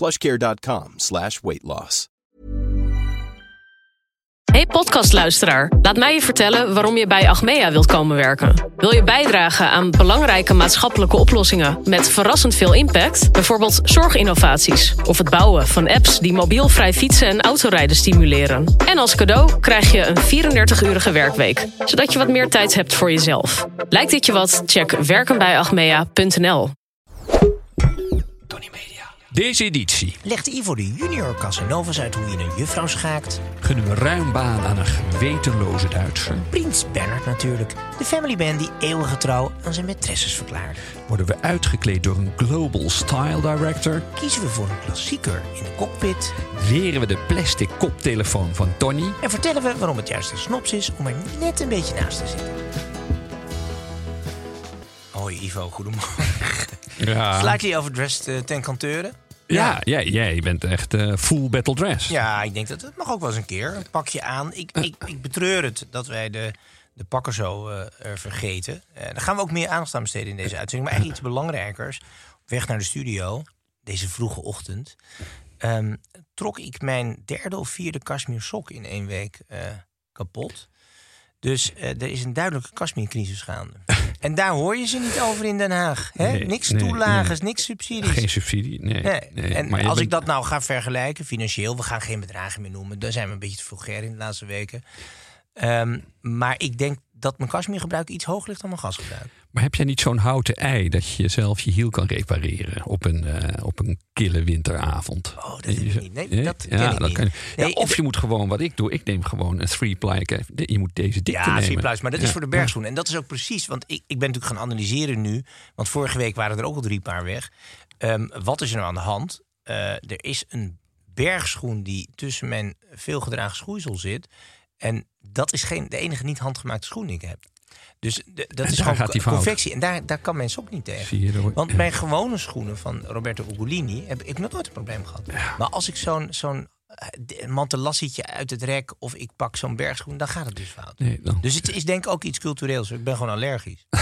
plushcare.com slash weight loss. Hey podcastluisteraar, laat mij je vertellen waarom je bij Achmea wilt komen werken. Wil je bijdragen aan belangrijke maatschappelijke oplossingen met verrassend veel impact? Bijvoorbeeld zorginnovaties of het bouwen van apps die mobielvrij fietsen en autorijden stimuleren. En als cadeau krijg je een 34-urige werkweek, zodat je wat meer tijd hebt voor jezelf. Lijkt dit je wat? Check werkenbijachmea.nl. Deze editie Legt Ivo de junior Casanovas uit hoe je een juffrouw schaakt. gunnen we ruim baan aan een gewetenloze Duitser. Prins Bernard natuurlijk. De family band die eeuwige trouw aan zijn maîtresses verklaarde. Worden we uitgekleed door een global style director. Kiezen we voor een klassieker in de cockpit. Leren we de plastic koptelefoon van Tony. En vertellen we waarom het juist een snops is om er net een beetje naast te zitten. Hoi Ivo, goedemorgen. Ja, Slightly overdressed uh, ten kanteuren. ja, jij, jij bent echt eh, full battle dress. Ja, ik denk dat het mag ook wel eens een keer. Een pakje aan. Ik, ik, ik betreur het dat wij de, de pakken zo eh, er vergeten. Eh daar gaan we ook meer aandacht aan besteden in deze uitzending. Maar eigenlijk iets belangrijkers. Op weg naar de studio, deze vroege ochtend... ehm, trok ik mijn derde of vierde Kashmir sok in één week eh, kapot. Dus eh, er is een duidelijke Kashmir-crisis gaande. en daar hoor je ze niet over in Den Haag. Hè? Nee, niks nee, toelagers, nee. niks subsidies. Geen subsidie, nee. En Maar als ik dat nou ga vergelijken, financieel, we gaan geen bedragen meer noemen. Daar zijn we een beetje te vulgair in de laatste weken. Ehm, maar ik denk dat mijn kashmirgebruik iets hoger ligt dan mijn gasgebruik. Maar heb jij niet zo'n houten ei dat je zelf je hiel kan repareren op een, eh, op een kille winteravond? Oh, dat ik niet. Nee, dat ja, ik dat niet. Kan, ja, Nee, of je moet gewoon, wat ik doe, ik neem gewoon een three-ply. Je moet deze dikte Ja, nemen. three pluis, maar dat is Ja. voor de bergschoen. En dat is ook precies, want ik, ik ben natuurlijk gaan analyseren nu. Want vorige week waren er ook al drie paar weg. Ehm, wat is er nou aan de hand? Eh, er is een bergschoen die tussen mijn veelgedragen schoeisel zit. En dat is geen, de enige niet handgemaakte schoen die ik heb. Dus de- dat En is gewoon confectie. En daar, daar kan mijn sok niet tegen. Je Want mijn gewone schoenen van Roberto Ugolini heb ik nog nooit een probleem gehad. Maar als ik zo'n zo'n eh, mantellassietje uit het rek of ik pak zo'n bergschoen, dan gaat het dus fout. Nee, dan. Dus het is denk ik ook iets cultureels. Ik ben gewoon allergisch.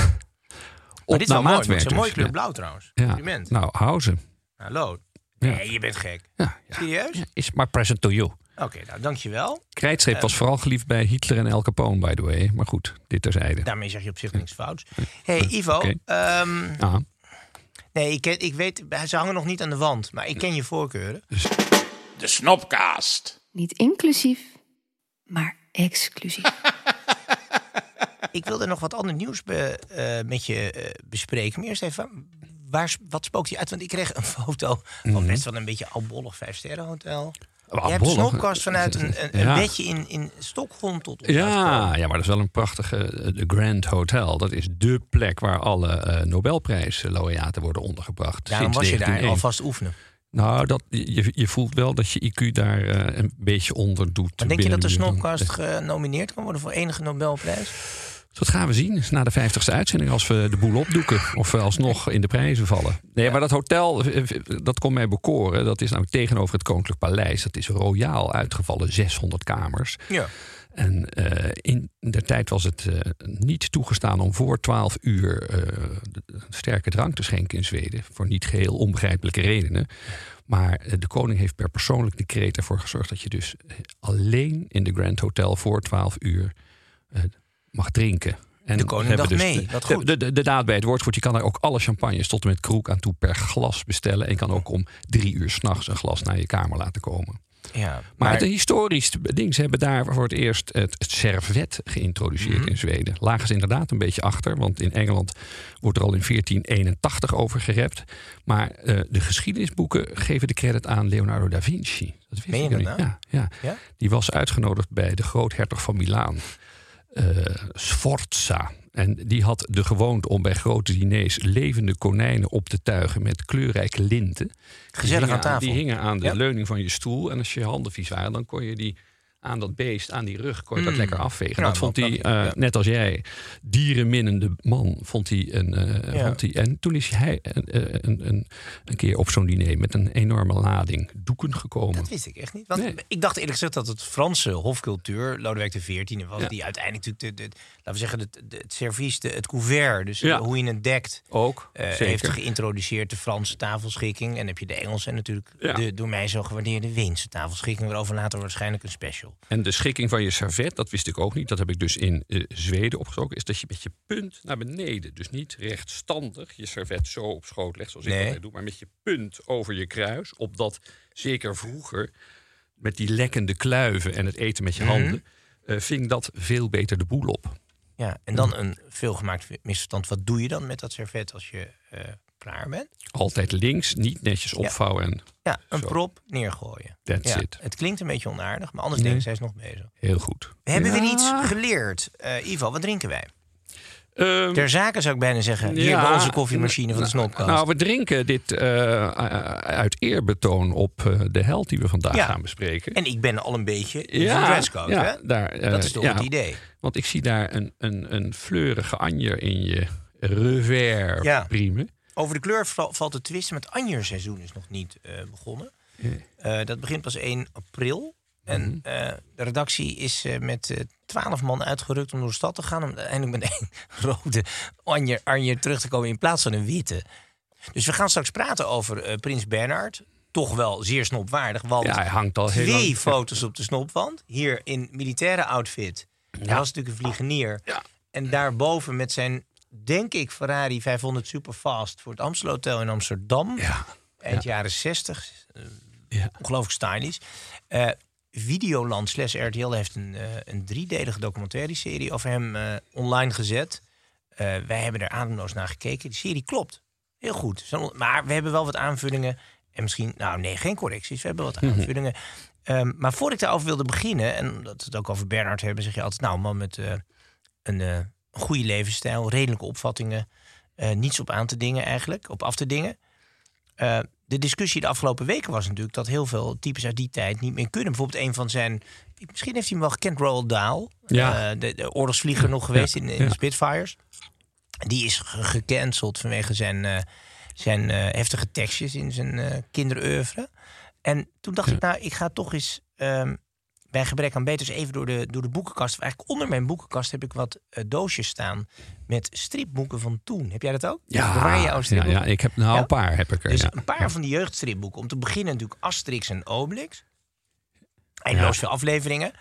Op dit is wel mooi. Het is een mooie kleur Ja. blauw trouwens. Ja. Compliment. Nou, hou ze. Hallo. Nee, je bent gek. Serieus? Is maar present to you. Oké, nou dankjewel. Krijtstreep was vooral geliefd bij Hitler en Al Capone, by the way. Maar goed, dit terzijde. Daarmee zeg je op zich niks fouts. hey, Ivo. Ehm, Ja. nee, ik, ken, ik weet, ze hangen nog niet aan de wand. Maar ik ken je voorkeuren. De Snopcast. Niet inclusief, maar exclusief. Ik wilde nog wat ander nieuws be- eh, met je eh, bespreken. Maar eerst even, waar, wat spookt hij uit? Want ik kreeg een foto van best wel een beetje albollig vijfsterrenhotel. Je hebt een snopkast vanuit een, een, Ja. bedje in, in Stockholm tot Ja, ja, maar dat is wel een prachtige eh, de Grand Hotel. Dat is dé plek waar alle eh Nobelprijslaureaten worden ondergebracht. Daarom sinds was je daar 1901. alvast oefenen. Nou, dat, je, je voelt wel dat je IQ daar eh, een beetje onder doet. Maar denk je dat de minuut. genomineerd kan worden voor enige Nobelprijs? Dat gaan we zien na de 50ste uitzending als we de boel opdoeken. Of we alsnog in de prijzen vallen. Nee, maar dat hotel, eh, dat kon mij bekoren. Dat is namelijk tegenover het Koninklijk Paleis. Dat is royaal uitgevallen, 600 kamers. Ja. En eh, in de tijd was het eh, niet toegestaan om voor 12 uur eh, sterke drank te schenken in Zweden. Voor niet geheel onbegrijpelijke redenen. Maar eh, de koning heeft per persoonlijk decreet ervoor gezorgd dat je dus eh, alleen in de Grand Hotel voor 12 uur eh, mag drinken. En De koning dacht mee, de- wat de, goed. de, de, de daad bij het woord goed. Je kan er ook alle champagnes tot en met kroek aan toe per glas bestellen. En je kan ook om drie uur s'nachts een glas naar je kamer laten komen. Ja, Maar, een historisch ding. Ze hebben daar voor het eerst het, het servet geïntroduceerd Mhm. in Zweden. Lagen ze inderdaad een beetje achter, want in Engeland wordt er al in 1481 over gerept. Maar eh, de geschiedenisboeken geven de credit aan Leonardo da Vinci. Dat je nou? Ja, ja. Ja? Die was uitgenodigd bij de groothertog van Milaan, Sforza. En die had de gewoonte om bij grote diners levende konijnen op te tuigen met kleurrijke linten. Gezellig aan tafel. Die hingen aan de Ja. leuning van je stoel. En als je handen vies waren, dan kon je die aan dat beest, aan die rug, kon je dat Mm. lekker afvegen. Ja, dat vond hij, eh, ja. net als jij, dierenminnende man, vond hij een. eh, Ja. vond hij, en toen is hij een, een, een, een keer op zo'n diner met een enorme lading doeken gekomen. Dat wist ik echt niet. Want Nee. ik dacht eerlijk gezegd dat het Franse hofcultuur, Lodewijk XIV, was die uiteindelijk natuurlijk, de, de, laten we zeggen, de, de- het servies, de, het couvert, dus Ja. eh, hoe je het dekt, Ook, eh, heeft geïntroduceerd de Franse tafelschikking. En dan heb je de Engelse en natuurlijk de door mij zo gewaardeerde Weense tafelschikking, waarover later waarschijnlijk een special. En de schikking van je servet, dat wist ik ook niet. Dat heb ik dus in eh, Zweden opgezocht. Is dat je met je punt naar beneden, dus niet rechtstandig je servet zo op schoot legt zoals ik altijd doe, maar met je punt over je kruis. Opdat zeker vroeger met die lekkende kluiven en het eten met je Mhm. handen, eh, ving dat veel beter de boel op. Ja, en dan een veelgemaakt misverstand. Wat doe je dan met dat servet als je eh, klaar bent? Altijd links, niet netjes opvouwen en Ja, een Zo. prop neergooien. That's ja, it. Het klinkt een beetje onaardig, maar anders Nee. denken zij is nog bezig. heel goed. We hebben Ja. weer iets geleerd. Eh Ivo, wat drinken wij? Ehm, Ter zake zou ik bijna zeggen. Hier Ja, bij onze koffiemachine van de Snopkast. Nou, we drinken dit eh, uit eerbetoon op eh, de held die we vandaag Ja. gaan bespreken. en ik ben al een beetje in zijn dresscode. ja, hè? Daar, eh, Dat is toch ja, het idee. Want ik zie daar een, een, een fleurige anjer in je revers Ja. priemen. Over de kleur val- valt te twisten. Maar het anjerseizoen is nog niet eh, begonnen. Eh, dat begint pas 1 april. En Mhm. eh, de redactie is met twaalf man uitgerukt om door de stad te gaan. Om uiteindelijk met één rode anjer, anjer terug te komen in plaats van een witte. Dus we gaan straks praten over Prins Bernhard. Toch wel zeer snopwaardig. Want Ja, hij hangt al heel twee lang. foto's op de snopwand. Hier in militaire outfit. Hij was natuurlijk een vliegenier. Ja. En daarboven met zijn, denk ik, Ferrari 500 Superfast... voor het Amstel Hotel in Amsterdam. Ja. Eind jaren 60. eh, Ja. Ongelooflijk stylish. Eh, Videoland slash RTL heeft een, eh, een driedelige documentaire serie over hem eh, online gezet. Wij hebben er ademloos naar gekeken. Die serie klopt. Heel goed. Maar we hebben wel wat aanvullingen. En misschien, nou nee, geen correcties. We hebben wat aanvullingen. Ehm, maar voor ik daarover wilde beginnen, en dat we het ook over Bernhard hebben, zeg je altijd, nou, een man met een goede levensstijl, redelijke opvattingen, eh, niets op aan te dingen eigenlijk, op af te dingen. Eh, de discussie de afgelopen weken was natuurlijk dat heel veel types uit die tijd niet meer kunnen. Bijvoorbeeld een van zijn, misschien heeft hij hem wel gekend, Roald Dahl, Ja. Eh, de, de oorlogsvlieger nog geweest in, de Spitfires. Die is ge- gecanceld vanwege zijn, zijn heftige tekstjes in zijn eh kinderoeuvre. En toen dacht ik, nou, ik ga toch eens ehm, bij gebrek aan beters even door de, door de boekenkast. Of Eigenlijk onder mijn boekenkast heb ik wat eh, doosjes staan met stripboeken van toen. Heb jij dat ook? Bewaar je jouw ja, stripboeken? ja, ik heb nou Ja? een paar heb ik er. Dus ja. een paar van die jeugdstripboeken. Om te beginnen natuurlijk Asterix en Obelix. Eindeloos veel afleveringen.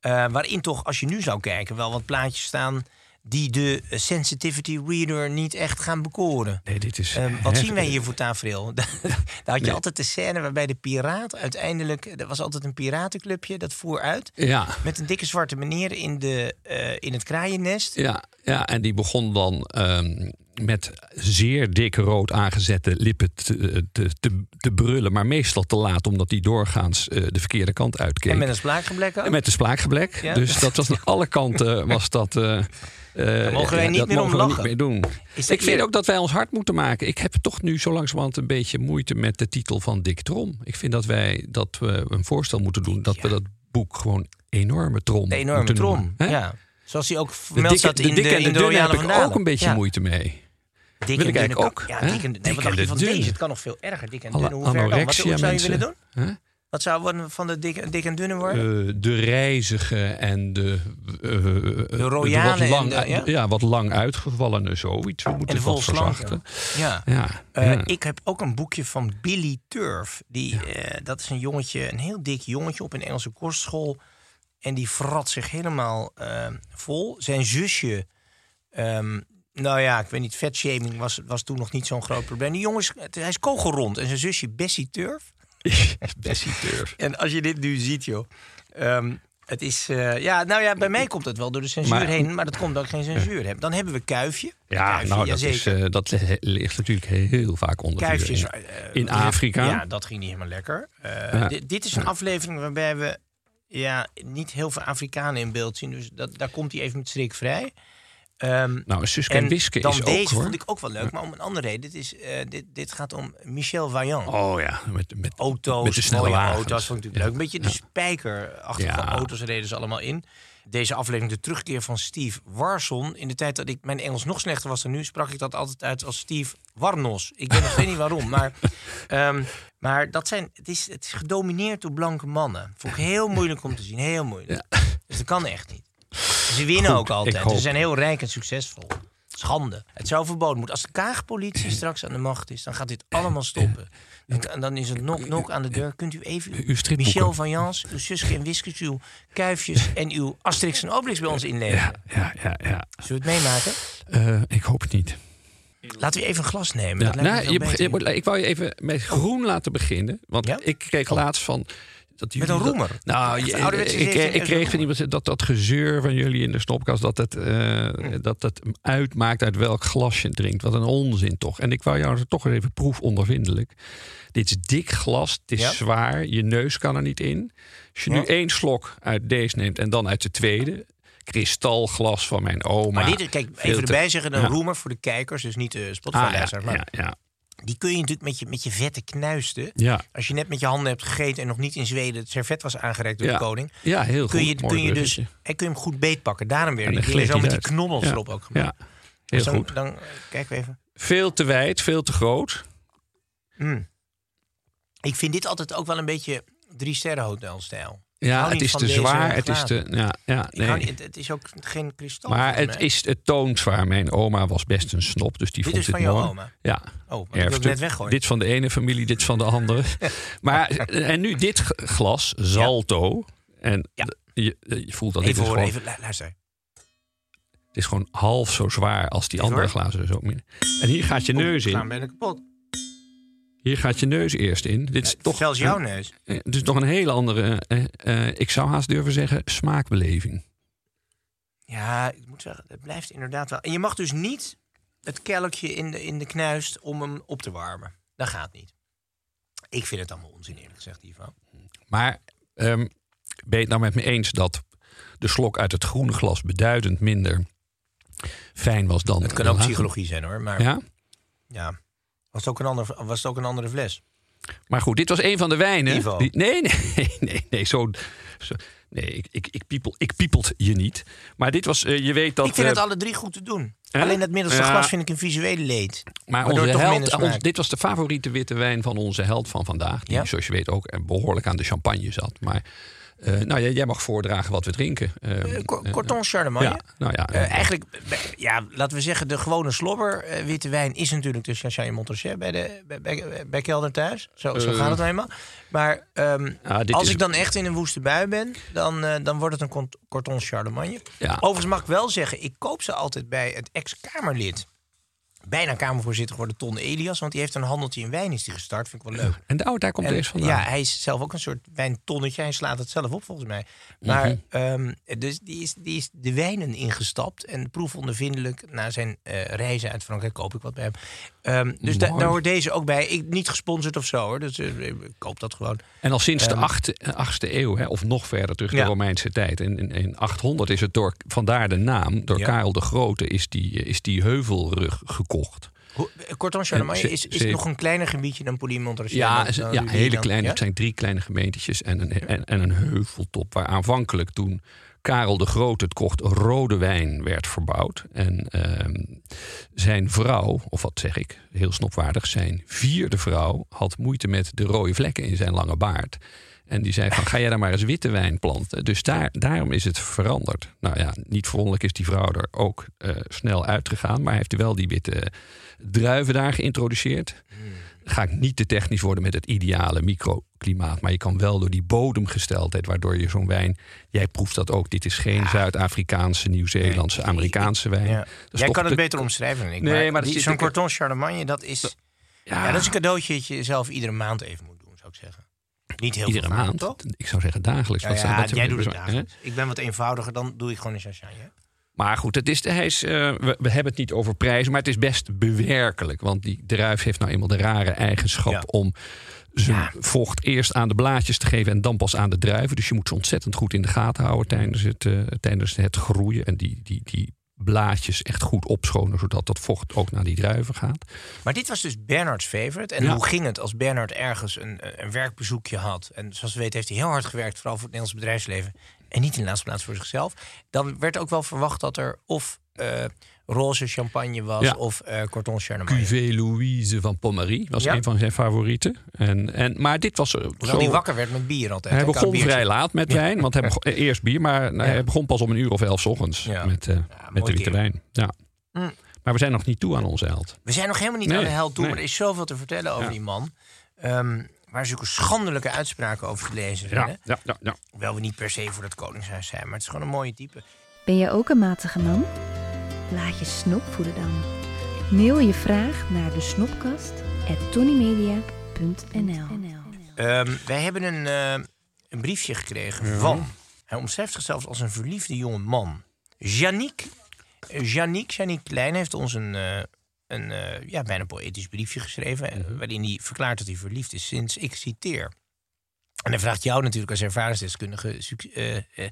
Eh, waarin toch, als je nu zou kijken, wel wat plaatjes staan... die de sensitivity reader niet echt gaan bekoren. Nee, dit is. Eh, wat zien wij hier voor tafereel? Daar had je altijd de scène waarbij de piraat uiteindelijk... Er was altijd een piratenclubje, dat voer uit... Ja, met een dikke zwarte meneer in, de, eh, in het kraaiennest. ja, ja, en die begon dan ehm, met zeer dik rood aangezette lippen te, te, te, te brullen. Maar meestal te laat, omdat hij doorgaans eh, de verkeerde kant uitkeek. En met een spraakgeblek ook. En met de spraakgeblek. Ja. Dus dat was aan alle kanten was dat. eh, eh, mogen wij niet meer om mogen we niet lachen. meer doen. Ik vind eer- ook dat wij ons hard moeten maken. Ik heb toch nu zo langzamerhand een beetje moeite met de titel van Dick Trom. Ik vind dat wij dat we een voorstel moeten doen dat we dat boek gewoon enorme trom. De enorme trom. noemen? Ja. Zoals hij ook De vermeld staat de in de, dikke en de de dunne Royale heb ik ook een beetje moeite mee. Dik Wil en ik dunne kan- ook, Ja, dik en nee, van deze? Het kan nog veel erger. Dik en dunne. Hoe ver dan? Wat, zou je willen doen? Wat zou worden van de dik, dik en dunne worden? Eh, de reizige en de, eh, de royale wat lang, de- ja? ja? wat lang uitgevallene zoiets. We moeten het wat verzachten. Ja. Ja, Eh, ja. Ik heb ook een boekje van Billy Turf. Die, eh, dat is een jongetje, een heel dik jongetje op een Engelse kostschool. En die frat zich helemaal eh, vol. Zijn zusje, ehm, nou ja, ik weet niet, vetshaming was, was toen nog niet zo'n groot probleem. Die jongen is, hij is kogelrond. En zijn zusje Bessie Turf, Bessie Turf. En als je dit nu ziet, joh. ehm, het is, eh, ja, nou ja, bij mij komt het wel door de censuur Maar- heen, maar dat komt omdat ik geen censuur heb. Dan hebben we Kuifje. Ja, Kuifje, nou, dat, is, eh, dat li- ligt natuurlijk heel vaak onder. Kuifjes In, eh, in eh, Afrika. Ja, dat ging niet helemaal lekker. Ja. dit is een aflevering waarbij we ja, niet heel veel Afrikanen in beeld zien. Dus dat, daar komt hij even met strik vrij. Ehm, Nou, Suske en Wiske dan is ook, deze hoor. vond ik ook wel leuk, maar om een andere reden. Dit, is, eh, dit, dit gaat om Michel Vaillant. Oh ja, met, met, auto's, met de snelle mooie wagens. auto's, vond ik natuurlijk leuk. Een beetje de Ja. spijkerachtige Ja. auto's reden ze allemaal in. Deze aflevering, de terugkeer van Steve Warson. In de tijd dat ik mijn Engels nog slechter was dan nu, sprak ik dat altijd uit als Steve Warnos. Ik weet nog steeds niet waarom, maar, ehm, maar dat zijn, het, is, het is gedomineerd door blanke mannen. Vond ik heel moeilijk om te zien, heel moeilijk. Dus dat kan echt niet. Ze winnen Goed, ook altijd. hoop- Ze zijn heel rijk en succesvol. Schande. Het zou verboden moeten. Als de Kaagpolitie straks aan de macht is, dan gaat dit allemaal stoppen. En dan is het nok nok aan de deur. Kunt u even Uw. Michel van Jans, uw Suske en Wiskes, uw Kuifjes en uw Asterix en Obelix bij ons inleveren? Ja, ja, ja. ja. Zullen we het meemaken? Eh, ik hoop het niet. Laten we even een glas nemen. Ja, nou, je, ik wou je even met groen laten beginnen. Want Ja? ik kreeg laatst van... Dat Met een dat- roemer? Nou, je- een ouderwetse ik, ik, 17e ik kreeg van iemand dat dat gezeur van jullie in de stopkast... dat het, eh, dat het uitmaakt uit welk glas je drinkt. Wat een onzin toch. En ik wou jou toch eens even proefondervindelijk. Dit is dik glas, het is Ja. zwaar, je neus kan er niet in. Als je Ja. nu één slok uit deze neemt en dan uit de tweede... kristalglas van mijn oma. Maar dit, kijk, even erbij zeggen, een Ja. roemer voor de kijkers, dus niet de Ah, ja, Spotify-luisteraars. maar ja, ja, die kun je natuurlijk met je, met je vette knuisten. ja. Als je net met je handen hebt gegeten en nog niet in Zweden het servet was aangereikt door Ja. de koning. Ja, heel Kun goed. je, kun je dus en kun je hem goed beetpakken. Daarom weer En die dingen zo met die knobbels erop ook gemaakt. Ja, heel Dus dan, goed. Dan we even. Veel te wijd, veel te groot. Mm. Ik vind dit altijd ook wel een beetje drie sterren hotelstijl. Ik Ja, het is te zwaar. Het is te. Ja, ja, Ik nee. niet, het, het is ook geen kristal. Maar het, mij. is, het toont zwaar. Mijn oma was best een snop, dus die Dit vond is dit van mooi. oma? Ja. Oh, want ik het net weggooien. Dit van de ene familie, dit van de andere. maar en nu dit glas, Zalto. En Ja. je, je voelt dat dit even is, horen, gewoon, even lu- luister. het is gewoon half zo zwaar als die Even andere hoor. glazen. Zo. En hier gaat je neus Oeh, gaan in. bijna kapot. Hier gaat je neus eerst in. Dit is toch Zelfs jouw neus. Eh, Dus nog een hele andere, eh, eh, ik zou haast durven zeggen, smaakbeleving. Ja, ik moet zeggen, het blijft inderdaad wel. En je mag dus niet het kelkje in de, in de knuist om hem op te warmen. Dat gaat niet. Ik vind het allemaal onzin, eerlijk gezegd, Ivan. Maar ehm, ben je het nou met me eens dat de slok uit het groene glas beduidend minder fijn was dan... Het kan ook psychologie zijn hoor, maar ja. Ja? Was, het ook een ander, was het ook een andere fles? Maar goed, dit was een van de wijnen. Die- nee, nee, nee, nee, zo... zo nee, ik, ik, ik, piepel, ik piepelt je niet. Maar dit was, eh, je weet dat... ik vind eh, het alle drie goed te doen. hè? Alleen dat middelste Ja. glas vind ik een visuele leed. Maar onze het held, ons- dit was de favoriete witte wijn van onze held van vandaag. Die, Ja. zoals je weet, ook eh, behoorlijk aan de champagne zat. Maar eh, nou, jij, jij mag voordragen wat we drinken. Eh, Eh, Cor- Corton Charlemagne. Ja, nou ja. Eigenlijk, ja, laten we zeggen, de gewone slobber witte wijn is natuurlijk de Champagne Montrachet bij, de, bij, bij, bij Kelder thuis. Zo, zo gaat het nou eenmaal. Maar ehm, als is- ik dan echt in een woeste bui ben, dan, dan wordt het een Corton Charlemagne. Ja. Overigens mag ik wel zeggen, ik koop ze altijd bij het ex-Kamerlid. Bijna Kamervoorzitter geworden Ton Elias. Want die heeft een handeltje in wijn is die gestart. Vind ik wel leuk. En oh, daar komt En, deze vandaan. ja, hij is zelf ook een soort wijntonnetje. Hij slaat het zelf op, volgens mij. Maar Mhm. ehm, dus die is, die is de wijnen ingestapt. En proefondervindelijk na zijn eh, reizen uit Frankrijk koop ik wat bij hem. Ehm, dus da- daar hoort deze ook bij. Ik, niet gesponsord of zo hoor. Dus eh, ik koop dat gewoon. En al sinds de Ehm, achtste, eh, achtste eeuw, hè, of nog verder terug, Ja. de Romeinse tijd. In, in, in 800 is het door, vandaar de naam, door Ja. Karel de Grote, is die, eh, is die heuvelrug Hoe- eh, Corton Charlemagne is, is ze- nog een kleiner gebiedje dan Montrachet. Ja, Dan- ja hele kleine. Ja? Het zijn drie kleine gemeentetjes en een, en, en een heuveltop. Waar aanvankelijk toen Karel de Grote het kocht, rode wijn werd verbouwd. En ehm, zijn vrouw, of wat zeg ik, heel snopwaardig, zijn vierde vrouw had moeite met de rode vlekken in zijn lange baard. En die zei van, ga jij daar maar eens witte wijn planten. Dus daar, daarom is het veranderd. Nou ja, niet verwonderlijk is die vrouw er ook eh, snel uitgegaan. Maar hij heeft wel die witte druiven daar geïntroduceerd. Ga ik niet te technisch worden met het ideale microklimaat. Maar je kan wel door die bodemgesteldheid, waardoor je zo'n wijn... Jij proeft dat ook. Dit is geen Zuid-Afrikaanse, Nieuw-Zeelandse, Nee, Amerikaanse wijn. Ja. Jij kan het beter omschrijven dan ik. Nee, maar, zo'n Corton Charlemagne, dat is, ja. Ja, dat is een cadeautje dat je zelf iedere maand even moet doen, zou ik zeggen. Niet heel iedere maand. toch? Ik zou zeggen dagelijks. Ja, Wat ja, zijn jij doet het bezwaar- hè? dagelijks. Ik ben wat eenvoudiger, dan doe ik gewoon een champagne. Maar goed, het is, hij is, eh, we, we hebben het niet over prijzen, maar het is best bewerkelijk. Want die druif heeft nou eenmaal de rare eigenschap Ja. om zijn Ja. vocht eerst aan de blaadjes te geven en dan pas aan de druiven. Dus je moet ze ontzettend goed in de gaten houden tijdens het, eh, tijdens het groeien. En die, die, die blaadjes echt goed opschonen, zodat dat vocht ook naar die druiven gaat. Maar dit was dus Bernards favorite. En Ja. hoe ging het als Bernard ergens een, een werkbezoekje had? En zoals we weten heeft hij heel hard gewerkt, vooral voor het Nederlands bedrijfsleven. En niet in de laatste plaats voor zichzelf. Dan werd ook wel verwacht dat er of eh, roze champagne was Ja. of eh Corton Charlemagne. Cuvée Louise van Pommery was Ja. een van zijn favorieten. En, en, maar dit was eh, Hoewel zo... hij wakker werd met bier altijd. Hij begon vrij laat met wijn, want hij begon, eh, eerst bier, maar nou, Ja. hij begon pas om een uur of elf 's ochtends Ja. met, eh, mooi met de witte wijn. Ja. Mm. Maar we zijn nog niet toe aan onze held. We zijn nog helemaal niet Nee, aan de held toe, nee. maar er is zoveel te vertellen over Ja. die man. Ehm, waar zulke schandelijke uitspraken over te lezen zijn. hè? ja, ja, ja. Hoewel we niet per se voor het Koningshuis zijn, maar het is gewoon een mooie type. Ben je ook een matige man? Laat je snop voeden dan. Mail je vraag naar de snopkast Ehm, wij hebben een, eh, een briefje gekregen van. Hij omschrijft zichzelf als een verliefde jonge man. Janiek. eh, Janiek, Janiek Klein heeft ons een, eh, een eh, ja, bijna poëtisch briefje geschreven. eh, Waarin hij verklaart dat hij verliefd is sinds, ik citeer. En hij vraagt jou natuurlijk als ervaringsdeskundige eh, eh,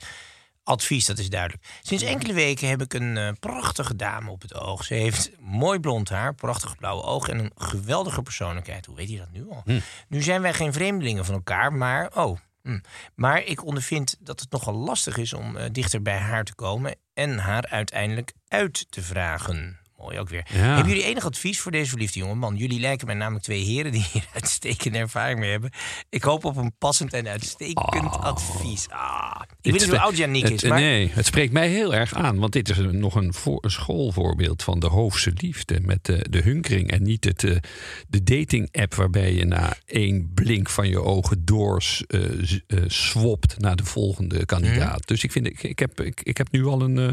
advies, dat is duidelijk. Sinds enkele weken heb ik een eh, prachtige dame op het oog. Ze heeft mooi blond haar, prachtige blauwe ogen en een geweldige persoonlijkheid. Hoe weet hij dat nu al? Nu zijn wij geen vreemdelingen van elkaar, maar oh. hm. Maar ik ondervind dat het nogal lastig is om eh, dichter bij haar te komen en haar uiteindelijk uit te vragen. Mooi ook weer. Ja. Hebben jullie enig advies voor deze verliefde jonge man? Jullie lijken mij namelijk twee heren die hier uitstekende ervaring mee hebben. Ik hoop op een passend en uitstekend advies. Ah. Ik weet niet hoe oud Janiek is, maar... Nee, het spreekt mij heel erg aan. Want dit is een, nog een, voor, een schoolvoorbeeld van de hoofdse liefde. Met de, de hunkering en niet het, eh, de dating-app waarbij je na één blink van je ogen door eh, eh, swapt naar de volgende kandidaat. Mhm. Dus ik, vind, ik, ik, heb, ik, ik heb nu al een eh,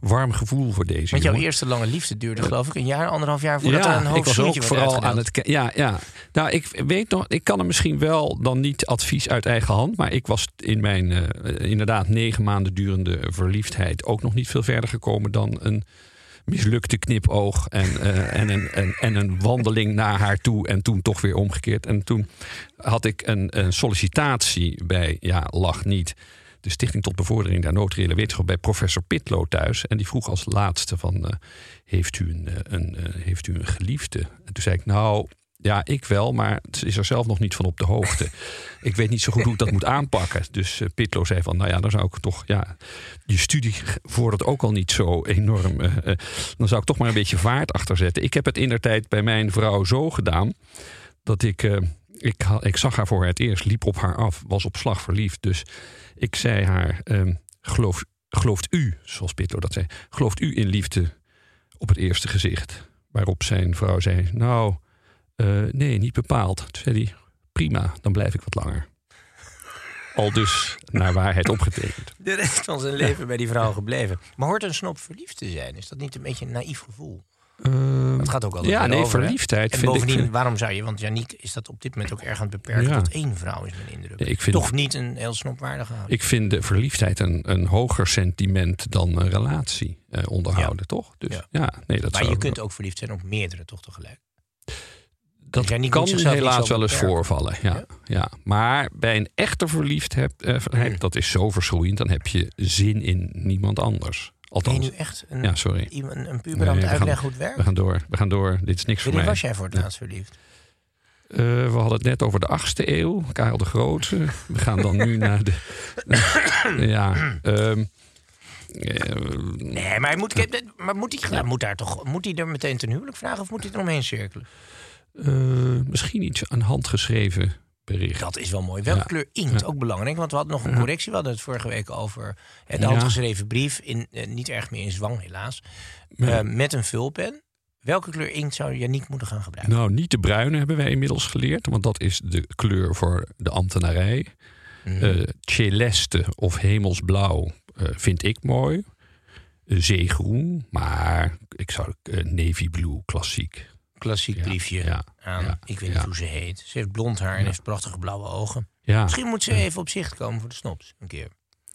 warm gevoel voor deze Want jouw jongen. eerste lange liefde duurde geloof ik een jaar, anderhalf jaar voordat er een Ja, ik was ook vooral uitgedeeld. aan het. Ja, ja. Nou, ik weet nog, ik kan hem misschien wel dan niet advies uit eigen hand. Maar ik was in mijn eh, inderdaad negen maanden durende verliefdheid ook nog niet veel verder gekomen dan een mislukte knipoog en, eh, en, een, en, en een wandeling naar haar toe en toen toch weer omgekeerd. En toen had ik een, een sollicitatie bij, ja, lach niet, de Stichting tot Bevordering der Notariële Wetenschap bij professor Pitlo thuis. En die vroeg als laatste van, eh, heeft, u een, eh, een, eh, heeft u een geliefde? En toen zei ik, nou, ja, ik wel, maar ze is er zelf nog niet van op de hoogte. ik weet niet zo goed hoe ik dat moet aanpakken. Dus Pitlo zei van, nou ja, dan zou ik toch, ja, je studie vordert ook al niet zo enorm. dan zou ik toch maar een beetje vaart achter zetten. Ik heb het in der tijd bij mijn vrouw zo gedaan dat ik, ik, ik zag haar voor het eerst, liep op haar af, was op slag verliefd. Dus ik zei haar, geloof, gelooft u, zoals Pitlo dat zei, gelooft u in liefde op het eerste gezicht? Waarop zijn vrouw zei, nou, eh, nee, niet bepaald. Toen zei hij, prima, dan blijf ik wat langer. Al dus naar waarheid opgetekend. De rest van zijn leven bij die vrouw gebleven. Maar hoort een snop verliefd te zijn? Is dat niet een beetje een naïef gevoel? Ehm, Het gaat ook altijd ja, nee, over, verliefdheid En vind bovendien, ik... waarom zou je... Want Janiek is dat op dit moment ook erg aan het beperken Ja. tot één vrouw, is mijn indruk. Ik vind- Toch niet een heel snopwaardige houding. Ik vind de verliefdheid een, een hoger sentiment dan een relatie eh, onderhouden, toch? Dus Ja. ja, nee, dat maar zou, je kunt ook verliefd zijn op meerdere toch tegelijk. dat kan helaas wel eens voorvallen. Ja, Ja? Maar bij een echte verliefdheid, eh, verliefdheid, dat is zo verschroeiend, dan heb je zin in niemand anders. Ben je Althans, nu echt een, ja, sorry. iemand, een puber aan het uitleggen hoe het werkt? We gaan door, we gaan door. Dit is niks voor Wanneer mij. was jij voor het laatst verliefd? Eh, we hadden het net over de 8e eeuw, Karel de Grote. We gaan dan nu naar de. ja. ehm, eh, Nee, maar, moet, maar moet, hij, moet, daar toch, moet hij er meteen ten huwelijk vragen of moet hij er omheen cirkelen? eh, misschien iets een handgeschreven bericht. Dat is wel mooi. Welke Ja. kleur inkt? Ja. Ook belangrijk, want we hadden nog een correctie. We hadden het vorige week over het Ja. handgeschreven brief. In, eh, niet erg meer in zwang, helaas. Eh, met een vulpen. Welke kleur inkt zou Janiek moeten gaan gebruiken? Nou, niet de bruine hebben wij inmiddels geleerd, want dat is de kleur voor de ambtenarij. Mhm. Eh celeste of hemelsblauw vind ik mooi. Zeegroen, maar ik zou navy blue klassiek. Klassiek Ja, briefje ja, aan. ja, ik weet niet hoe ze heet. Ze heeft blond haar en heeft prachtige blauwe ogen. Ja, Misschien moet ze even op zicht komen voor de snops. Een keer.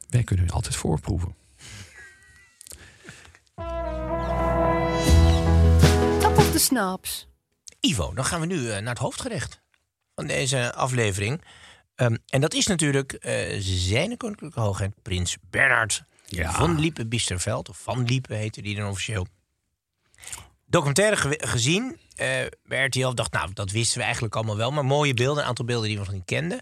wij kunnen altijd voorproeven. Top of the Snaps. Ivo, dan gaan we nu eh, naar het hoofdgerecht van deze aflevering. Ehm, en dat is natuurlijk eh, zijn koninklijke hoogheid prins Bernhard Ja. van Liepen-Bisterveld. Of Van Liepen heette die dan officieel. Documentaire ge- gezien bij RTL. Dacht, nou, dat wisten we eigenlijk allemaal wel. Maar mooie beelden, een aantal beelden die we nog niet kenden.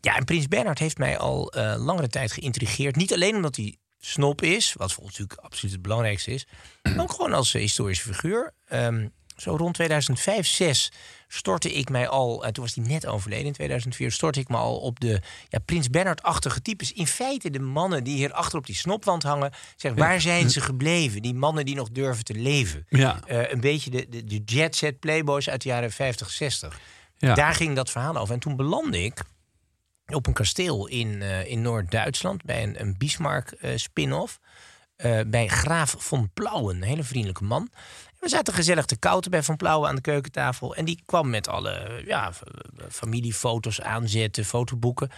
Ja, en prins Bernhard heeft mij al eh, langere tijd geïntrigeerd. Niet alleen omdat hij snop is, wat voor ons natuurlijk absoluut het belangrijkste is. Maar ook gewoon als eh, historische figuur. Ehm, zo rond 2005, 6 stortte ik mij al, en toen was hij net overleden in 2004, stortte ik me al op de ja, Prins Bernhard-achtige types. In feite de mannen die hier achter op die snopwand hangen. Zeg, waar zijn ze gebleven? Die mannen die nog durven te leven. Ja. Eh, een beetje de, de, de jet set playboys uit de jaren 50, 60. Ja. Daar ging dat verhaal over. En toen belandde ik op een kasteel in, eh, in Noord-Duitsland bij een, een Bismarck eh, spin-off. eh, bij graaf von Plauwen, een hele vriendelijke man. We zaten gezellig te kouten bij Van Plauwen aan de keukentafel. En die kwam met alle ja, familiefoto's aanzetten, fotoboeken.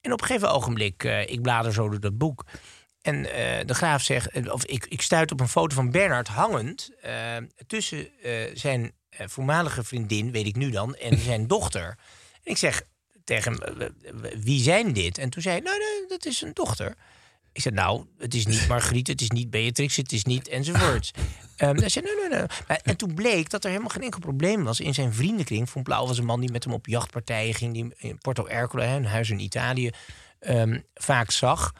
En op een gegeven ogenblik, eh, ik blader zo door dat boek. En eh, de graaf zegt, eh, of ik, ik stuit op een foto van Bernard hangend tussen zijn voormalige vriendin, weet ik nu dan, en zijn dochter. En ik zeg tegen hem, wie zijn dit? En toen zei hij, nou, nee, dat is een dochter. Ik zei, nou, het is niet Margriet, het is niet Beatrix, het is niet enzovoorts. Ehm hij zei, nee, nee, nee. En toen bleek dat er helemaal geen enkel probleem was in zijn vriendenkring. Von Blauw was een man die met hem op jachtpartijen ging, die in Porto Ercole, een huis in Italië, ehm, vaak zag.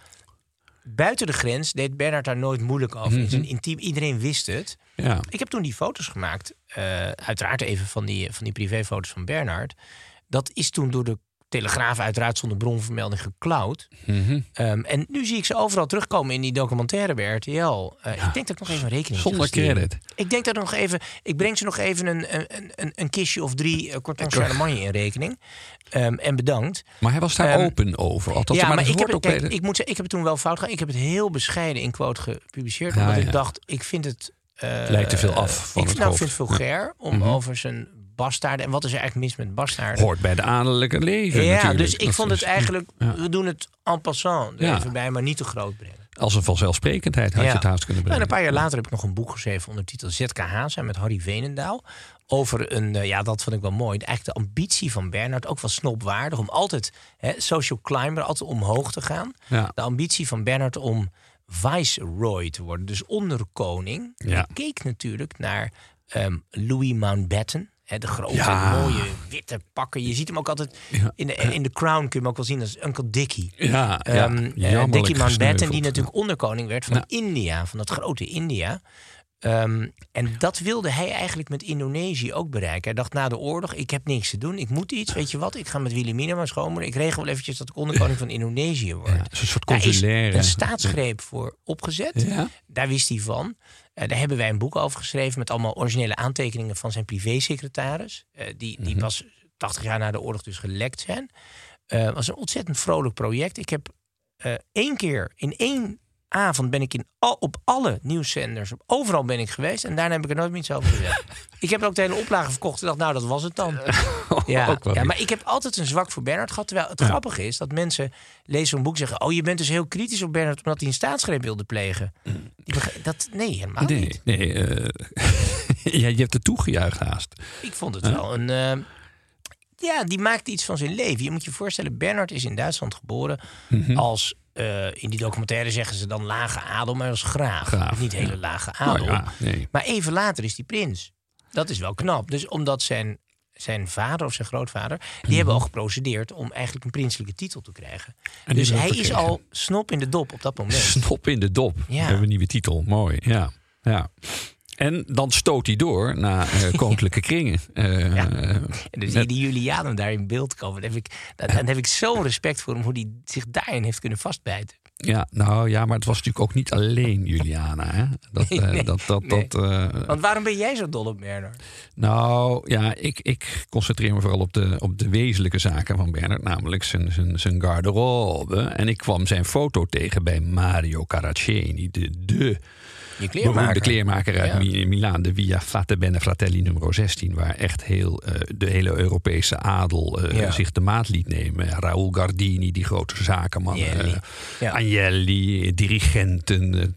Buiten de grens deed Bernard daar nooit moeilijk over. In zijn intiem, iedereen wist het. Ja. Ik heb toen die foto's gemaakt. eh, uiteraard even van die, van die privéfoto's van Bernard. Dat is toen door de Telegraaf uiteraard zonder bronvermelding geklauwd. Mhm. Ehm, en nu zie ik ze overal terugkomen in die documentaire bij RTL. Eh, Ik denk dat ik nog even een rekening Zonder credit. Ik denk dat nog even. Ik breng ze nog even een, een, een, een kistje of drie uh, Corton Charlemagne in rekening. Ehm, en bedankt. Maar hij was daar Ehm, open over. Althans, ja, maar, maar het ik heb, het, kijk, ik moet zeggen, ik heb het toen wel fout gedaan. Ik heb het heel bescheiden in quote gepubliceerd. Ja, omdat ja. ik dacht, ik vind het. eh, Lijkt te veel af van ik het nou, hoofd. vind het vulgair om Mhm. over zijn bastaarden. En wat is er eigenlijk mis met bastaarden? hoort bij de adellijke leven ja, natuurlijk. dus ik Dat vond is- het eigenlijk. Ja. We doen het en passant er Ja. even bij, maar niet te groot brengen. Als een vanzelfsprekendheid had je het haast kunnen Nou, en brengen. een paar jaar later heb ik nog een boek geschreven onder de titel ZKH zijn met Harry Venendaal. Over een, eh, ja, dat vond ik wel mooi. Eigenlijk de ambitie van Bernard, ook wel snopwaardig, om altijd hè, social climber, altijd omhoog te gaan. De ambitie van Bernard om viceroy te worden, dus onderkoning. Ja. Hij keek natuurlijk naar ehm, Louis Mountbatten. De grote, Ja. mooie, witte pakken. Je ziet hem ook altijd in de, in de Crown, kun je hem ook wel zien als Uncle Dickie. Ja, ja. Ehm, eh, Dickie Mountbatten, die natuurlijk onderkoning werd van. India, van dat grote India. Ehm, en dat wilde hij eigenlijk met Indonesië ook bereiken. Hij dacht na de oorlog, ik heb niks te doen, ik moet iets. Weet je wat, ik ga met Wilhelmina maar schoonmoeder. Ik regel wel eventjes dat ik onderkoning van Indonesië word. Ja, het is een soort Daar is consulaire... een staatsgreep voor opgezet. Ja. Daar wist hij van. Eh, daar hebben wij een boek over geschreven met allemaal originele aantekeningen van zijn privésecretaris. eh, die, die Mhm. pas 80 jaar na de oorlog dus gelekt zijn. Eh, Het was een ontzettend vrolijk project. Ik heb eh, één keer in één avond ben ik in al, op alle nieuwszenders, overal ben ik geweest. En daarna heb ik er nooit meer iets over gezegd. ik heb ook de hele oplage verkocht. Ik dacht, nou, dat was het dan. Ja, wel ja, maar ik heb altijd een zwak voor Bernard gehad. Terwijl het grappige is dat mensen lezen zo'n boek en zeggen... oh, je bent dus heel kritisch op Bernard omdat hij een staatsgreep wilde plegen. Begre- dat, nee, helemaal Nee, niet. nee. eh, ja, je hebt er toegejuicht haast. Ik vond het wel een... eh, ja, die maakte iets van zijn leven. Je moet je voorstellen, Bernard is in Duitsland geboren Mhm. als... eh, in die documentaire zeggen ze dan lage adel, maar als graaf. Graaf, Niet ja. hele lage adel. Nou ja, nee. Maar even later is die prins. Dat is wel knap. Dus omdat zijn, zijn vader of zijn grootvader... die hebben al geprocedeerd om eigenlijk een prinselijke titel te krijgen. Mhm. dus hij is al snop in de dop op dat moment. Snop in de dop. Ja. We hebben een nieuwe titel. Mooi, ja. ja. En dan stoot hij door naar eh, koninklijke kringen. Eh, Ja. En dus met- die Julianen daar in beeld komen... Dan heb ik, dan, dan heb ik zo'n respect voor hem... hoe hij zich daarin heeft kunnen vastbijten. ja, nou ja, maar het was natuurlijk ook niet alleen Juliana. Hè? Dat, eh, Nee, dat, dat, nee. dat, Want waarom ben jij zo dol op Bernard? Nou ja, ik, ik concentreer me vooral op de, op de wezenlijke zaken van Bernard, namelijk zijn, zijn, zijn garderobe. En ik kwam zijn foto tegen bij Mario Caraceni, de, de Je kleermaker. uit Ja. Milaan, de Via Fate Bene Fratelli nummer 16, waar echt heel eh, de hele Europese adel eh, Ja. zich de maat liet nemen. Raoul Gardini, die grote zakenman, Agnelli. eh, Ja. Agnelli, dirigenten. en,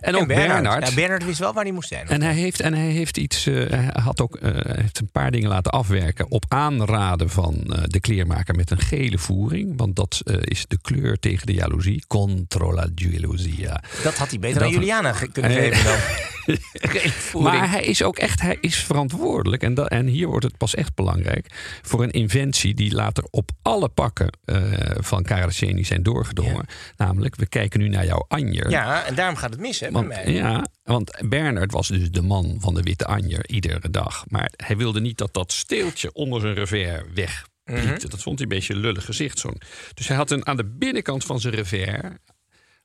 en ook Bernard. Bernard. Ja, Bernard wist wel waar hij moest zijn. En hij heeft, en hij heeft iets. hij had ook hij heeft een paar dingen laten afwerken. Op aanraden van de kleermaker met een gele voering. Want dat is de kleur tegen de jaloezie. Contro la gelosia. dat had hij beter aan Juliana kunnen Dan. Maar hij is ook echt hij is verantwoordelijk. En, dat, en hier wordt het pas echt belangrijk. Voor een inventie die later op alle pakken eh, van Caraceni zijn doorgedrongen. Namelijk, we kijken nu naar jouw anjer. Ja, en daarom gaat het mis, hè, Want, bij mij. ja, want Bernard was dus de man van de witte anjer iedere dag. Maar hij wilde niet dat dat steeltje onder zijn revers wegpiekte. Dat vond hij een beetje een lullig gezicht. Zo'n. Dus hij had een, aan de binnenkant van zijn revers...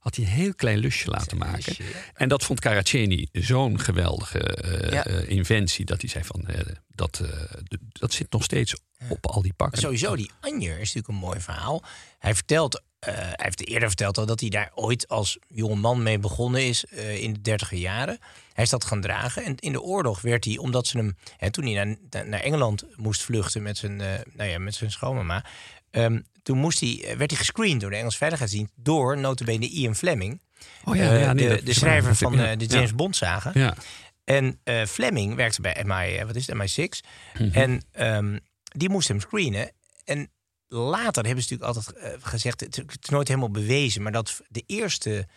had hij een heel klein lusje laten maken. En dat vond Caraceni zo'n geweldige Ja. eh, inventie... dat hij zei van, eh, dat, dat zit nog steeds op al die pakken. Sowieso, die Anjer is natuurlijk een mooi verhaal. Hij vertelt, hij heeft eerder verteld al dat hij daar ooit als jonge man mee begonnen is in de dertiger jaren. Hij is dat gaan dragen. En in de oorlog werd hij, omdat ze hem, hè, toen hij naar, naar Engeland moest vluchten met zijn, nou ja, met zijn schoonmama. ehm, toen moest hij, eh, werd hij gescreend door de Engelse Veiligheidsdienst door notabene Ian Fleming. Oh ja, eh, ja, nee, de, dat de is schrijver van Ja, eh, de ja. James Bond saga. Ja. En Fleming werkte bij MI, wat is het, MI6. Mhm. En ehm, die moest hem screenen. En later hebben ze natuurlijk altijd gezegd, het, het is nooit helemaal bewezen, maar dat de eerste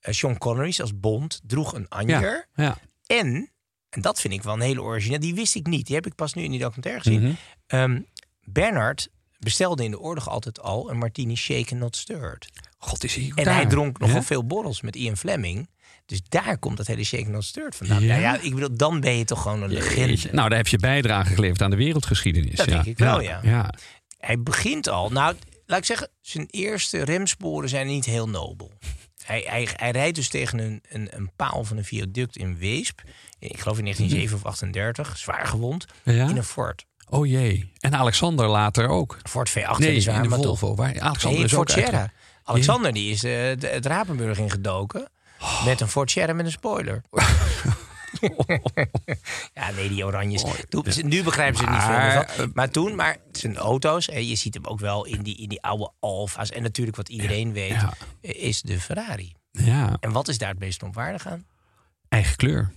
Sean Connery als Bond droeg een anjer. Ja, ja. En, en dat vind ik wel een hele origineel, die wist ik niet. Die heb ik pas nu in die documentaire gezien. Ehm, Bernard bestelde in de oorlog altijd al een martini shaken not stirred. God, is hij En daar? hij dronk nogal veel borrels met Ian Fleming. Dus daar komt dat hele shaken not stirred vandaan. Ja? Nou ja, ik bedoel, dan ben je toch gewoon een legende. Nou, daar heb je bijdrage geleverd aan de wereldgeschiedenis. Dat ja. denk ik wel, ja. ja. Hij begint al, nou, laat ik zeggen, zijn eerste remsporen zijn niet heel nobel. Hij, hij, hij rijdt dus tegen een, een, een paal van een viaduct in Weesp. Ik geloof in 1937 of 38, zwaar gewond. Ja? In een Ford. Oh jee. En Alexander later ook. Ford V8 Nee, weliswaar, in de toch. Volvo. Waar, Alexander Nee, is Ford ook Sierra. Alexander die is eh, het Rapenburg ingedoken. Met een Ford Sierra met een spoiler. ja, nee, die oranjes. Toen- Nu begrijpen ze er niet veel meer eh, van. Maar toen, maar zijn auto's, hè, je ziet hem ook wel in die, in die oude Alfa's. En natuurlijk wat iedereen weet, ja. is de Ferrari. Ja, En wat is daar het meest opwaardig aan? eigen kleur.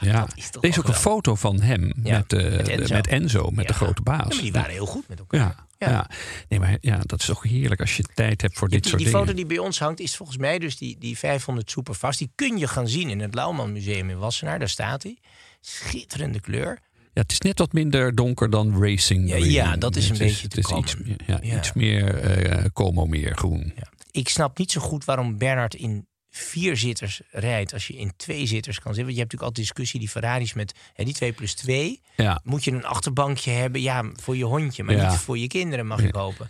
Ja, is Er is ook een foto van hem Ja, met, eh, met Enzo. met Enzo, met de grote baas. Ja, maar die waren heel goed met elkaar. Ja. Nee, maar ja, dat is toch heerlijk als je tijd hebt voor dit Die, soort die dingen. foto die bij ons hangt is volgens mij dus die, die 500 Superfast. Die kun je gaan zien in het Lauwman Museum in Wassenaar. Daar staat hij. Schitterende kleur. Ja, het is net wat minder donker dan Racing Ja, ja, dat is een Het beetje het te is kalm. iets meer, ja, iets meer eh Como meer groen. Ik snap niet zo goed waarom Bernard in vier zitters rijdt. Als je in twee zitters kan zitten. Want je hebt natuurlijk altijd discussie, die Ferraris met hè, die 2 plus 2. Ja. Moet je een achterbankje hebben? Ja, voor je hondje, maar Ja. niet voor je kinderen, mag ik hopen.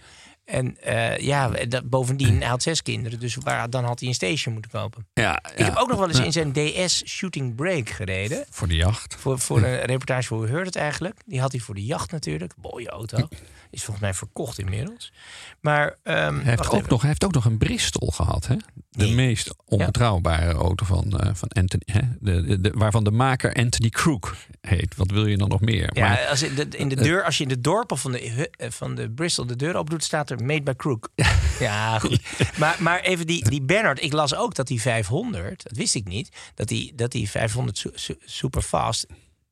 En eh, ja, dat, bovendien, hij had zes kinderen. Dus waar, dan had hij een station moeten kopen. Ja, Ik heb ook nog wel eens in zijn DS Shooting Break gereden. Voor de jacht. Voor, voor een reportage voor Hoe Heurt het eigenlijk. Die had hij voor de jacht natuurlijk. Mooie auto. Is volgens mij verkocht inmiddels. Maar ehm, Hij heeft, ook even. nog, hij heeft ook nog een Bristol gehad. Hè? De Nee. meest onbetrouwbare auto van, eh, van Anthony. Hè? De, de, de- waarvan de maker Anthony Crook heet. Wat wil je dan nog meer? Ja, Maar, als in de, in de deur, als je in de dorpen van de, eh, van de Bristol de deur open doet, staat er Made by Crook. Ja, goed. Maar, maar even die, die Bernard, ik las ook dat die 500, dat wist ik niet, dat die, dat die 500 su- su- Superfast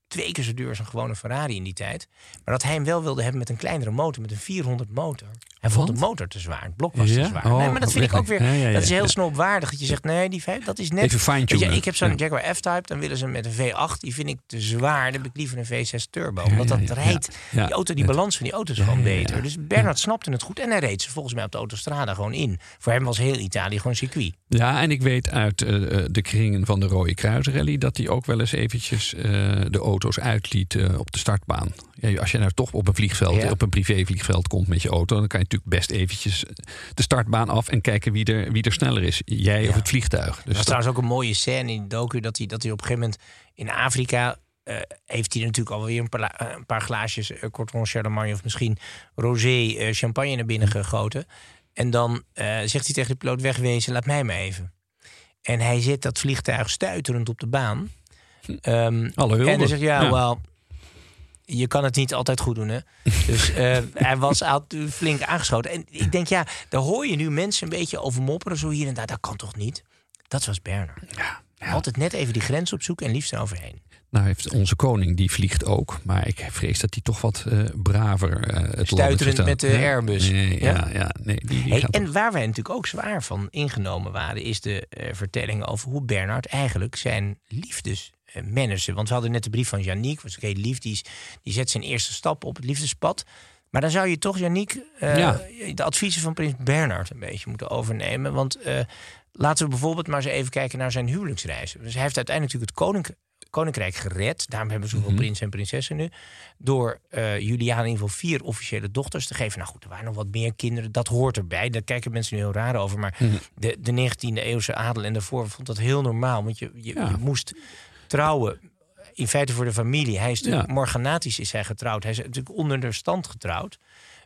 twee keer zo duur als een gewone Ferrari in die tijd. Maar dat hij hem wel wilde hebben met een kleinere motor, met een 400 motor. Hij vond de motor te zwaar, het blok was te Ja? zwaar. Oh, nee, maar dat vind ik ook weer, ja, ja, ja, dat is heel ja. snopwaardig. Dat je zegt, nee, die vijf, dat is net... Even. Weet je, ik heb zo'n Ja. Jaguar F-Type, dan willen ze met een V8. Die vind ik te zwaar, dan heb ik liever een V6 Turbo. Ja, Omdat ja, dat ja, rijdt, ja. die auto, die balans van die auto is Ja, gewoon ja, ja. beter. Dus Bernard snapte het goed en hij reed ze volgens mij op de autostrada gewoon in. Voor hem was heel Italië gewoon circuit. Ja, en ik weet uit eh, eh, de kringen van de Rode Kruisrally... dat hij ook wel eens eventjes eh, de auto's uitliet eh, op de startbaan. Ja, als je nou toch op een vliegveld, Ja. op een privévliegveld komt met je auto... dan kan je natuurlijk best eventjes de startbaan af... en kijken wie er, wie er sneller is. Jij Ja. of het vliegtuig. Dus Er was dat- trouwens ook een mooie scène in de docu dat hij, dat hij op een gegeven moment in Afrika. eh, heeft hij natuurlijk alweer een paar, een paar glaasjes uh, Corton Charlemagne of misschien rosé eh, champagne naar binnen gegoten. En dan eh, zegt hij tegen de piloot wegwezen, laat mij maar even. En hij zet dat vliegtuig stuiterend op de baan. Ehm, Alle hulde. en dan zegt ja, Ja. wel, je kan het niet altijd goed doen, hè? Dus eh, hij was flink aangeschoten. En ik denk, ja, daar hoor je nu mensen een beetje over mopperen, zo hier en daar. Dat kan toch niet? Dat was Bernard. Altijd net even die grens opzoeken en liefst eroverheen. Nou heeft onze koning, die vliegt ook. Maar ik vrees dat hij toch wat eh, braver eh het Stuiterend met de Ja? Airbus. Nee, Ja? ja, ja, nee, die, die Hey, gaat en waar wij natuurlijk ook zwaar van ingenomen waren, is de vertelling over hoe Bernard eigenlijk zijn liefdes eh, managde. Want we hadden net de brief van Yannick, was ook heel lief, die, is- die zet zijn eerste stap op het liefdespad. Maar dan zou je toch, Yannick, eh, Ja. de adviezen van prins Bernard een beetje moeten overnemen. Want eh, laten we bijvoorbeeld maar eens even kijken naar zijn huwelijksreizen. Dus hij heeft uiteindelijk natuurlijk het koninkrijk. Koninkrijk gered. Daarom hebben we zoveel Mhm. prinsen en prinsessen nu. Door eh Juliana in ieder geval vier officiële dochters te geven. Nou goed, er waren nog wat meer kinderen. Dat hoort erbij. Daar kijken mensen nu heel raar over. Maar Mhm. de, de 19e eeuwse adel en daarvoor vond dat heel normaal. Want je, je, Ja. je moest trouwen. In feite voor de familie. Hij is natuurlijk Ja. morganatisch is hij getrouwd. Hij is natuurlijk onder de stand getrouwd.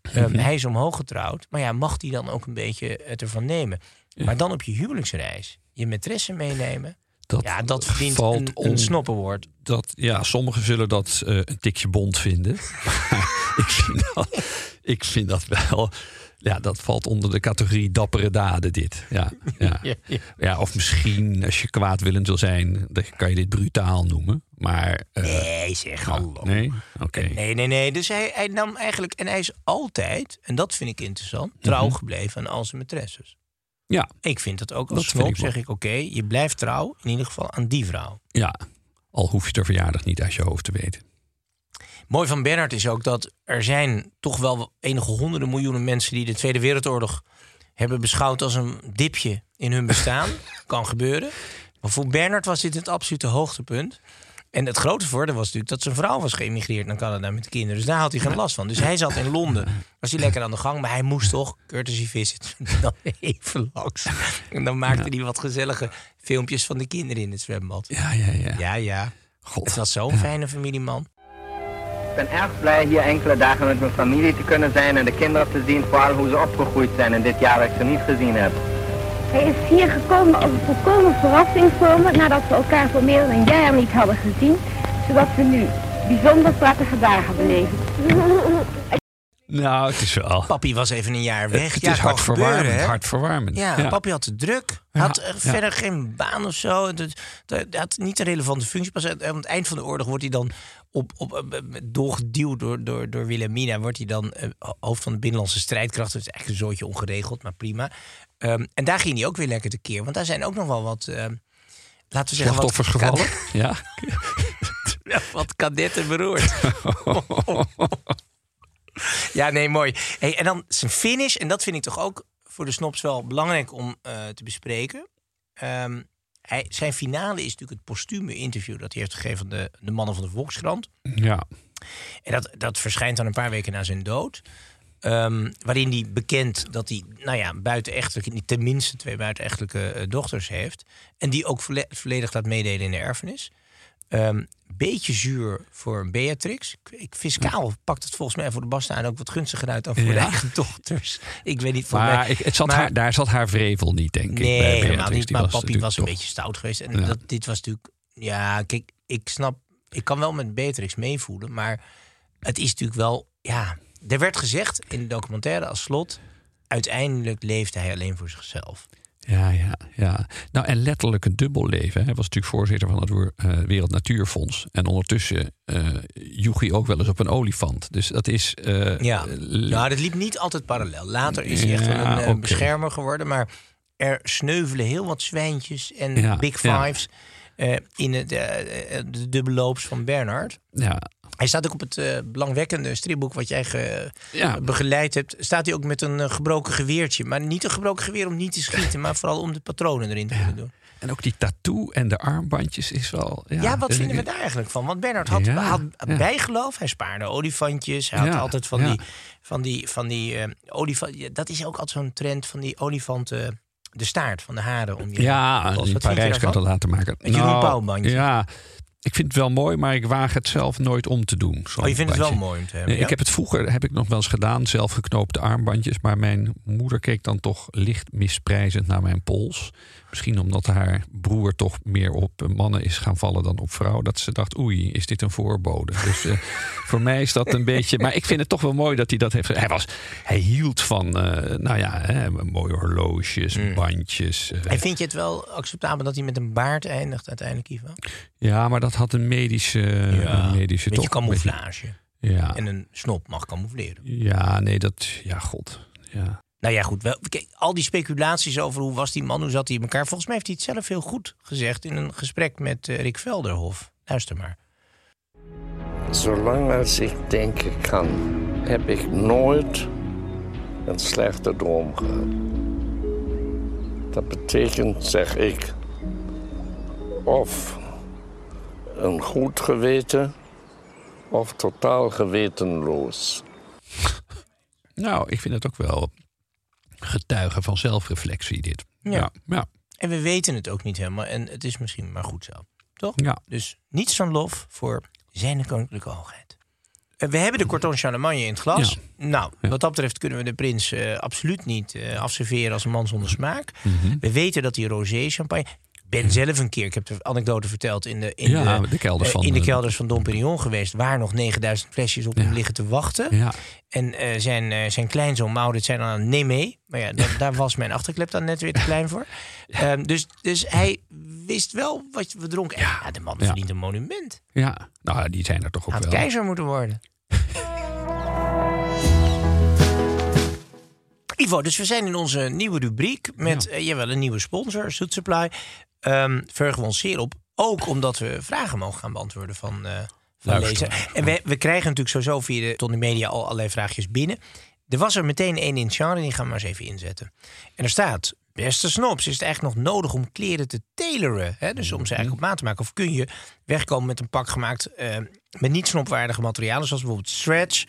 Mhm. Ehm, hij is omhoog getrouwd. Maar ja, mag hij dan ook een beetje het ervan nemen? Maar dan op je huwelijksreis. Je maîtresse meenemen. Dat ja, dat verdient valt een, een on- snoppenwoord. dat, ja, sommigen zullen dat eh, een tikje bond vinden. Ik, vind dat, ik vind dat wel. Ja, dat valt onder de categorie dappere daden, dit. Ja, ja. Ja, ja. ja, of misschien, als je kwaadwillend wil zijn, dan kan je dit brutaal noemen. Maar. eh, Nee, zeg hallo. nee? Oké. Nee, nee, nee. Dus hij, hij nam eigenlijk... En hij is altijd, en dat vind ik interessant... trouw gebleven aan al zijn maîtresses. Ja, Ik vind dat ook als Dat ik zeg ik... oké, je blijft trouw, in ieder geval aan die vrouw. ja. Al hoef je de verjaardag niet uit je hoofd te weten. Mooi van Bernard is ook dat er zijn toch wel enige honderden miljoenen mensen... die de Tweede Wereldoorlog hebben beschouwd als een dipje in hun bestaan. kan gebeuren. Maar voor Bernard was dit het absolute hoogtepunt. En het grote voordeel was natuurlijk dat zijn vrouw was geëmigreerd naar Canada met de kinderen. Dus daar had hij geen last van. Dus hij zat in Londen, was hij lekker aan de gang. Maar hij moest toch, courtesy visit, dan even langs. En dan maakte hij wat gezellige filmpjes van de kinderen in het zwembad. Ja, ja, ja. Ja, ja. God. Het was zo'n fijne familieman. Ik ben erg blij hier enkele dagen met mijn familie te kunnen zijn en de kinderen te zien, vooral hoe ze opgegroeid zijn in dit jaar dat ik ze niet gezien heb. Hij is hier gekomen als een volkomen verrassing voor nadat we elkaar voor meer dan een jaar niet hadden gezien, zodat we nu bijzonder prettige dagen beleven. Nou, het is wel. Papi was even een jaar weg. Het ja, is hartverwarmend. gebeuren, hè? hartverwarmend. Ja, papi had het druk. Ja, Had eh, ja. verder geen baan of zo. Dat had niet een relevante functie. Pas aan aan het eind van de oorlog wordt hij dan op, op, eh, doorgeduwd door, door, door Wilhelmina. Wordt hij dan eh, hoofd van de binnenlandse strijdkrachten. Dat is eigenlijk een zootje ongeregeld, maar prima. Ehm, en daar ging hij ook weer lekker tekeer. Want daar zijn ook nog wel wat... eh, laten we zeggen, wat gevallen? Ja. ja, wat kadetten beroerd. ja, nee, mooi. Hey, en dan zijn finish, en dat vind ik toch ook voor de snobs wel belangrijk om eh, te bespreken. Ehm, hij, zijn finale is natuurlijk het postume interview dat hij heeft gegeven aan de, de mannen van de Volkskrant. Ja. En dat, dat verschijnt dan een paar weken na zijn dood. Ehm, waarin hij bekend dat hij, nou ja, buitenechtelijke, tenminste twee buitenechtelijke eh, dochters heeft. En die ook volle- volledig laat meedelen in de erfenis. Ehm, beetje zuur voor Beatrix. Ik, fiscaal pakt het volgens mij voor de Bastiaan ook wat gunstiger uit dan voor de Ja. eigen dochters. Ik weet niet voor Maar mij. ik, het zat Maar- haar, daar zat haar vrevel niet, denk ik. Nee, helemaal niet. Die Maar papi natuurlijk was een toch- beetje stout geweest. En Ja. dat, dit was natuurlijk... Ja, kijk, ik snap... Ik kan wel met Beatrix meevoelen, maar het is natuurlijk wel... Ja, er werd gezegd in de documentaire als slot... uiteindelijk leefde hij alleen voor zichzelf. Ja, ja, ja. Nou, en letterlijk een dubbel leven. Hij was natuurlijk voorzitter van het eh, Wereld Natuurfonds. En ondertussen eh joeg hij ook wel eens op een olifant. Dus dat is... eh, Ja, nou, dat liep niet altijd parallel. Later is hij echt wel Ja, een oké. beschermer geworden. Maar er sneuvelen heel wat zwijntjes en Ja, big fives... in het, eh, de dubbelloops van Bernard. ja, Hij staat ook op het eh, belangwekkende stripboek wat jij ge- Ja. begeleid hebt. Staat hij ook met een eh, gebroken geweertje. Maar niet een gebroken geweer om niet te schieten, maar vooral om de patronen erin te kunnen doen. En ook die tattoo en de armbandjes is wel... Ja, Ja, wat dus vinden we daar eigenlijk van? Want Bernard had, Ja, had bijgeloof. Hij spaarde olifantjes. Hij had altijd van die, van die, van die eh, olifant. Dat is ook altijd zo'n trend van die olifanten. De staart van de haren om je Ja, in Parijs kan dat laten maken. Met Jeroen Pauwbandje. Ja, ik vind het wel mooi, maar ik waag het zelf nooit om te doen. Oh, je vindt het wel mooi om te hebben, Nee, ja? Ik heb het vroeger heb ik nog wel eens gedaan, zelf geknoopte armbandjes. Maar mijn moeder keek dan toch licht misprijzend naar mijn pols. Misschien omdat haar broer toch meer op mannen is gaan vallen dan op vrouwen. Dat ze dacht, oei, is dit een voorbode? Dus eh, voor mij is dat een beetje... Maar ik vind het toch wel mooi dat hij dat heeft. Hij, was, hij hield van, eh, nou ja, hè, mooie horloges, Mm. bandjes. eh. En vind je het wel acceptabel dat hij met een baard eindigt uiteindelijk, Ivo? Ja, maar dat had een medische, Ja, een medische beetje toch, een beetje- camouflage. Ja. En een snop mag camoufleren. Ja, nee, dat... Ja, god. Ja. Nou ja, goed. Wel, kijk, al die speculaties over hoe was die man, hoe zat hij in elkaar. Volgens mij heeft hij het zelf heel goed gezegd in een gesprek met eh, Rick Velderhof. Luister maar. Zolang als ik denken kan, heb ik nooit een slechte droom gehad. Dat betekent, zeg ik, of een goed geweten of totaal gewetenloos. Nou, ik vind het ook wel getuigen van zelfreflectie, dit. Ja. Ja, ja. En we weten het ook niet helemaal. En het is misschien maar goed zo. Toch? Ja. Dus niets van lof voor zijn koninklijke hoogheid. Eh, We hebben de Corton Charlemagne in het glas. Nou, wat dat betreft kunnen we de prins eh, absoluut niet eh afserveren als een man zonder smaak. Mhm. We weten dat hij rosé champagne... Ben zelf een keer, ik heb de anekdote verteld... in de, in Ja, de, de kelders eh, van, in de kelders van Dom Perignon geweest... waar nog 9000 flesjes op hem liggen te wachten. Ja. En eh, zijn, eh, zijn kleinzoon Maurits zei dan nee mee. Maar ja, da- daar was mijn achterklep dan net weer te klein voor. Ehm, dus, dus hij wist wel wat we dronken. En ja, de man verdient een monument. ja, nou, die zijn er toch ook Had wel. keizer moeten worden. Ivo, dus we zijn in onze nieuwe rubriek met eh, jawel, een nieuwe sponsor, Zoet Supply. Ehm vergen we ons zeer op. Ook omdat we vragen mogen gaan beantwoorden van, eh van. En we, we krijgen natuurlijk sowieso via de Ton de Media al allerlei vraagjes binnen. Er was er meteen één in het genre, die gaan we maar eens even inzetten. En er staat, beste snops, is het eigenlijk nog nodig om kleren te tailoren? Hè? Dus om ze eigenlijk op maat te maken. Of kun je wegkomen met een pak gemaakt eh, met niet snopwaardige materialen, zoals bijvoorbeeld stretch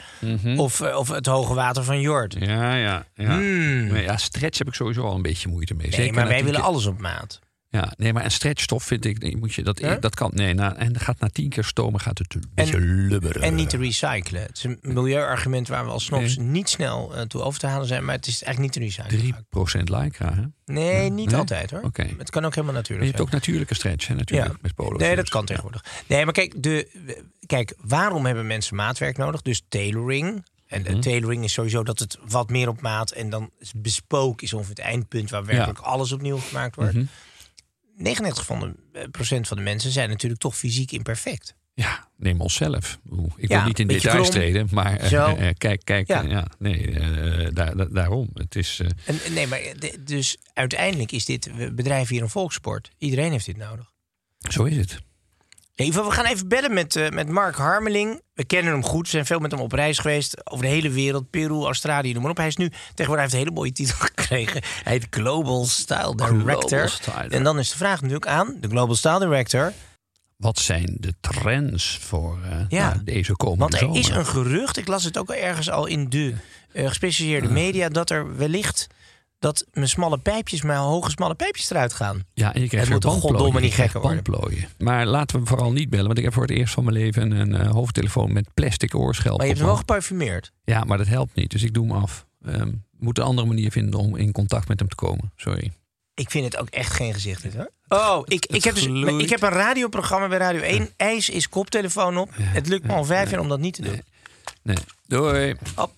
of, eh, of het hoge water van Jord. Ja, ja, ja. Hmm. Maar ja, stretch heb ik sowieso al een beetje moeite mee. Nee, Zeker maar na wij willen alles op maat. Ja, nee, maar een stretchstof vind ik, nee, moet je, dat, Ja? dat kan, nee, na, en gaat na tien keer stomen gaat het een beetje lubberen. En niet te recyclen. Het is een milieuargument waar we als niet snel eh, toe over te halen zijn, maar het is eigenlijk niet te recyclen. 3% lycra, hè? Nee, niet Nee? altijd hoor. Oké. Het kan ook helemaal Je natuurlijk hebt zijn. ook natuurlijke stretch, hè, natuurlijk, Ja. met polo's. Nee, dat kan tegenwoordig. Nee, maar kijk, de, kijk, waarom hebben mensen maatwerk nodig? Dus tailoring. En Mhm. tailoring is sowieso dat het wat meer op maat en dan bespook is ongeveer het eindpunt waar werkelijk alles opnieuw gemaakt wordt. Mhm. 99 van de, eh, procent van de mensen zijn natuurlijk toch fysiek imperfect. Ja, neem onszelf. Oeh, Ik Ja, wil niet in details krom. treden, maar eh, eh, kijk, kijk, Ja. ja. nee, eh, daar, daar- daarom. Het is, eh, En, nee, maar dus uiteindelijk is dit we bedrijven hier een volkssport. Iedereen heeft dit nodig. zo is het. Even, we gaan even bellen met, eh, met Mark Harmeling. We kennen hem goed. We zijn veel met hem op reis geweest. Over de hele wereld. Peru, Australië, noem maar op. Hij is nu tegenwoordig heeft een hele mooie titel gekregen. Hij heet Global Style Director. Global Style En dan is de vraag natuurlijk aan de Global Style Director. Wat zijn de trends voor eh, Ja. nou, deze komende Want er zomer? is een gerucht, ik las het ook al ergens al in de eh, gespecialiseerde media... dat er wellicht dat mijn smalle pijpjes, mijn hoge smalle pijpjes eruit gaan. Ja, en je krijgt Het moet toch goddomme niet gekker worden. bandplooien. Maar laten we vooral niet bellen, want ik heb voor het eerst van mijn leven een eh, hoofdtelefoon met plastic oorschelp. Maar je hebt hem wel geparfumeerd. Ja, maar dat helpt niet, dus ik doe hem af. Ehm moet een andere manier vinden om in contact met hem te komen. Sorry. Ik vind het ook echt geen gezicht dit hoor. Oh, ik, ik, heb dus, ik heb een radioprogramma bij Radio 1. IJs is koptelefoon op. Het lukt me al vijf jaar om dat niet te doen. Nee. Doei. Op.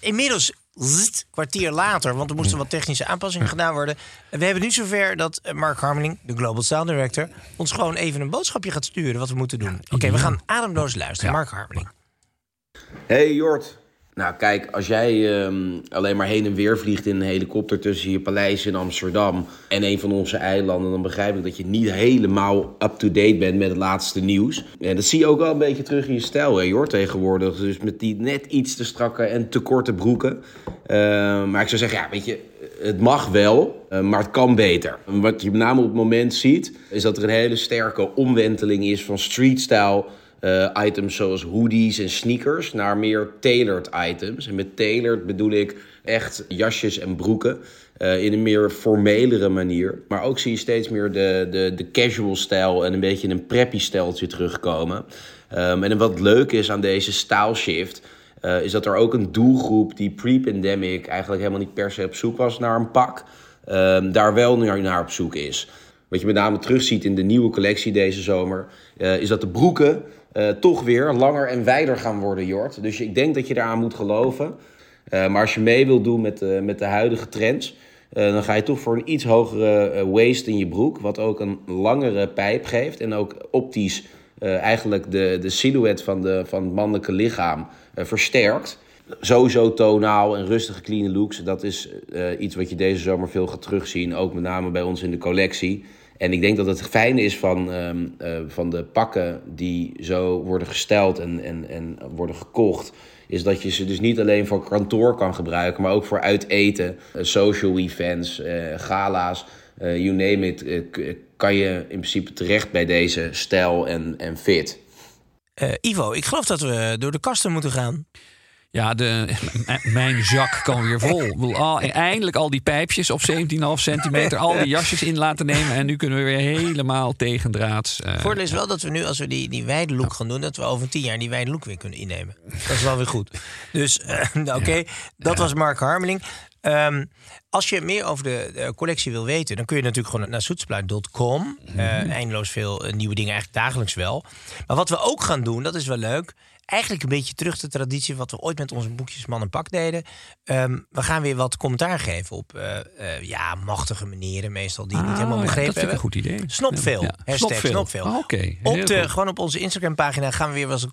Inmiddels, zzzt, kwartier later, want er moesten wat technische aanpassingen gedaan worden. We hebben nu zover dat eh, Mark Harmeling, de Global Style Director, ons gewoon even een boodschapje gaat sturen wat we moeten doen. Oké, we gaan ademloos luisteren. Mark Harmeling. Hey Jort. Nou kijk, als jij ehm, alleen maar heen en weer vliegt in een helikopter tussen je paleis in Amsterdam en een van onze eilanden, dan begrijp ik dat je niet helemaal up-to-date bent met het laatste nieuws. En dat zie je ook wel een beetje terug in je stijl, hè, Jort, tegenwoordig. Dus met die net iets te strakke en te korte broeken. Eh, maar ik zou zeggen, ja, weet je, het mag wel, eh, maar het kan beter. Wat je met name op het moment ziet, is dat er een hele sterke omwenteling is van streetstyle eh, items zoals hoodies en sneakers naar meer tailored items. En met tailored bedoel ik echt jasjes en broeken. eh, in een meer formelere manier. Maar ook zie je steeds meer de, de, de casual stijl en een beetje een preppy stijltje terugkomen. Um, en wat leuk is aan deze style shift, uh, is dat er ook een doelgroep die pre-pandemic eigenlijk helemaal niet per se op zoek was naar een pak, um, daar wel naar, naar op zoek is. Wat je met name terugziet in de nieuwe collectie deze zomer, is dat de broeken uh, toch weer langer en wijder gaan worden, Jort. Dus ik denk dat je daaraan moet geloven. Uh, maar als je mee wilt doen met, uh, met de huidige trends, dan ga je toch voor een iets hogere waist in je broek. Wat ook een langere pijp geeft en ook optisch eigenlijk de, de silhouet van, de, van het mannelijke lichaam versterkt. Sowieso tonaal en rustige clean looks. Dat is iets wat je deze zomer veel gaat terugzien. Ook met name bij ons in de collectie. En ik denk dat het fijne is van, um, uh, van de pakken die zo worden gesteld en, en, en worden gekocht, is dat je ze dus niet alleen voor kantoor kan gebruiken, maar ook voor uiteten, uh, social events, uh, gala's, you name it, kan je in principe terecht bij deze stijl en, en fit. Ivo, ik geloof dat we door de kasten moeten gaan. Ja, de, mijn zak kan weer vol. Eindelijk al die pijpjes op 17,5 centimeter, al die jasjes in laten nemen. En nu kunnen we weer helemaal tegendraads. Uh, Voordeel is wel dat we nu, als we die, die wijde look gaan doen, dat we over tien jaar die wijde look weer kunnen innemen. Dat is wel weer goed. Dus uh, oké, okay, dat was Mark Harmeling. Um, als je meer over de, de, collectie wil weten, dan kun je natuurlijk gewoon naar soetspluit.com. Mm -hmm. uh, eindeloos veel nieuwe dingen, eigenlijk dagelijks wel. Maar wat we ook gaan doen, dat is wel leuk eigenlijk een beetje terug de traditie wat we ooit met onze boekjes Man en Pak deden. Um, we gaan weer wat commentaar geven op uh, uh, ja, machtige manieren, meestal die ah, niet helemaal begrepen ja, dat hebben. een goed idee. Snopveel. Ja. Hashtag snopveel. Oh, okay. op de, gewoon op onze Instagram pagina gaan we weer, was,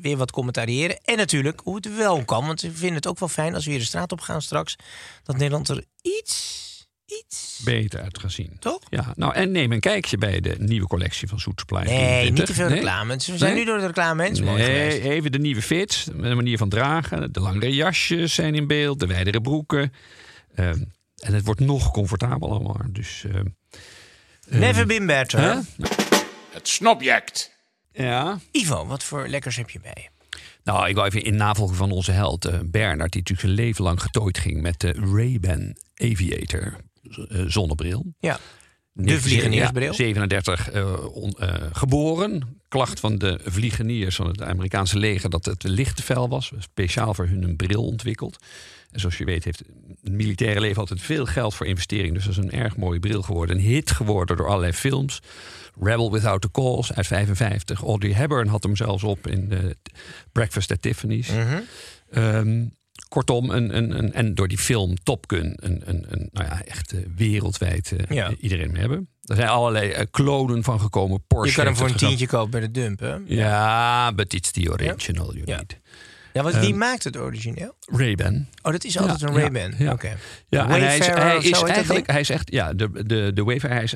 weer wat commentariëren. En natuurlijk hoe het wel kan. Want we vinden het ook wel fijn als we weer de straat op gaan straks. Dat Nederland er iets iets beter uit gaan zien. Toch? Ja, nou en neem een kijkje bij de nieuwe collectie van Soetsplein. Nee, niet te veel nee? reclame. We zijn nee? nu door de reclame heen. Nee, even de nieuwe fits, de manier van dragen. De langere jasjes zijn in beeld, de wijdere broeken. Um, en het wordt nog comfortabel allemaal. Dus, uh, Never been better. Huh? Het snobject. Ja. Ivo, wat voor lekkers heb je bij nou, ik wil even in navolging van onze held uh, Bernard, die natuurlijk zijn leven lang getooid ging met de Ray-Ban Aviator zonnebril. Ja. De vliegeniersbril. Ja, 37 uh, on, uh, geboren. Klacht van de vliegeniers van het Amerikaanse leger dat het lichte vel was. Speciaal voor hun een bril ontwikkeld. En zoals je weet heeft het militaire leven altijd veel geld voor investering. Dus dat is een erg mooie bril geworden. Een hit geworden door allerlei films. Rebel Without a Cause uit 55. Audrey Hepburn had hem zelfs op in Breakfast at Tiffany's. Mm -hmm. um, kortom, een, een, een, en door die film Top Gun, een, een, een nou ja, echt uh, wereldwijd ja. iedereen hebben. Er zijn allerlei uh, klonen van gekomen. Porsche je kan hem voor een tientje kopen bij de dump, hè? Ja, but it's the original you need. Ja, want wie um, maakt het origineel? Ray-Ban. Oh, dat is altijd ja, een Ray-Ban. Ja, ja. Okay. ja en hij is, hij is eigenlijk, hij is echt, ja, de, de, de Wayfarer, hij is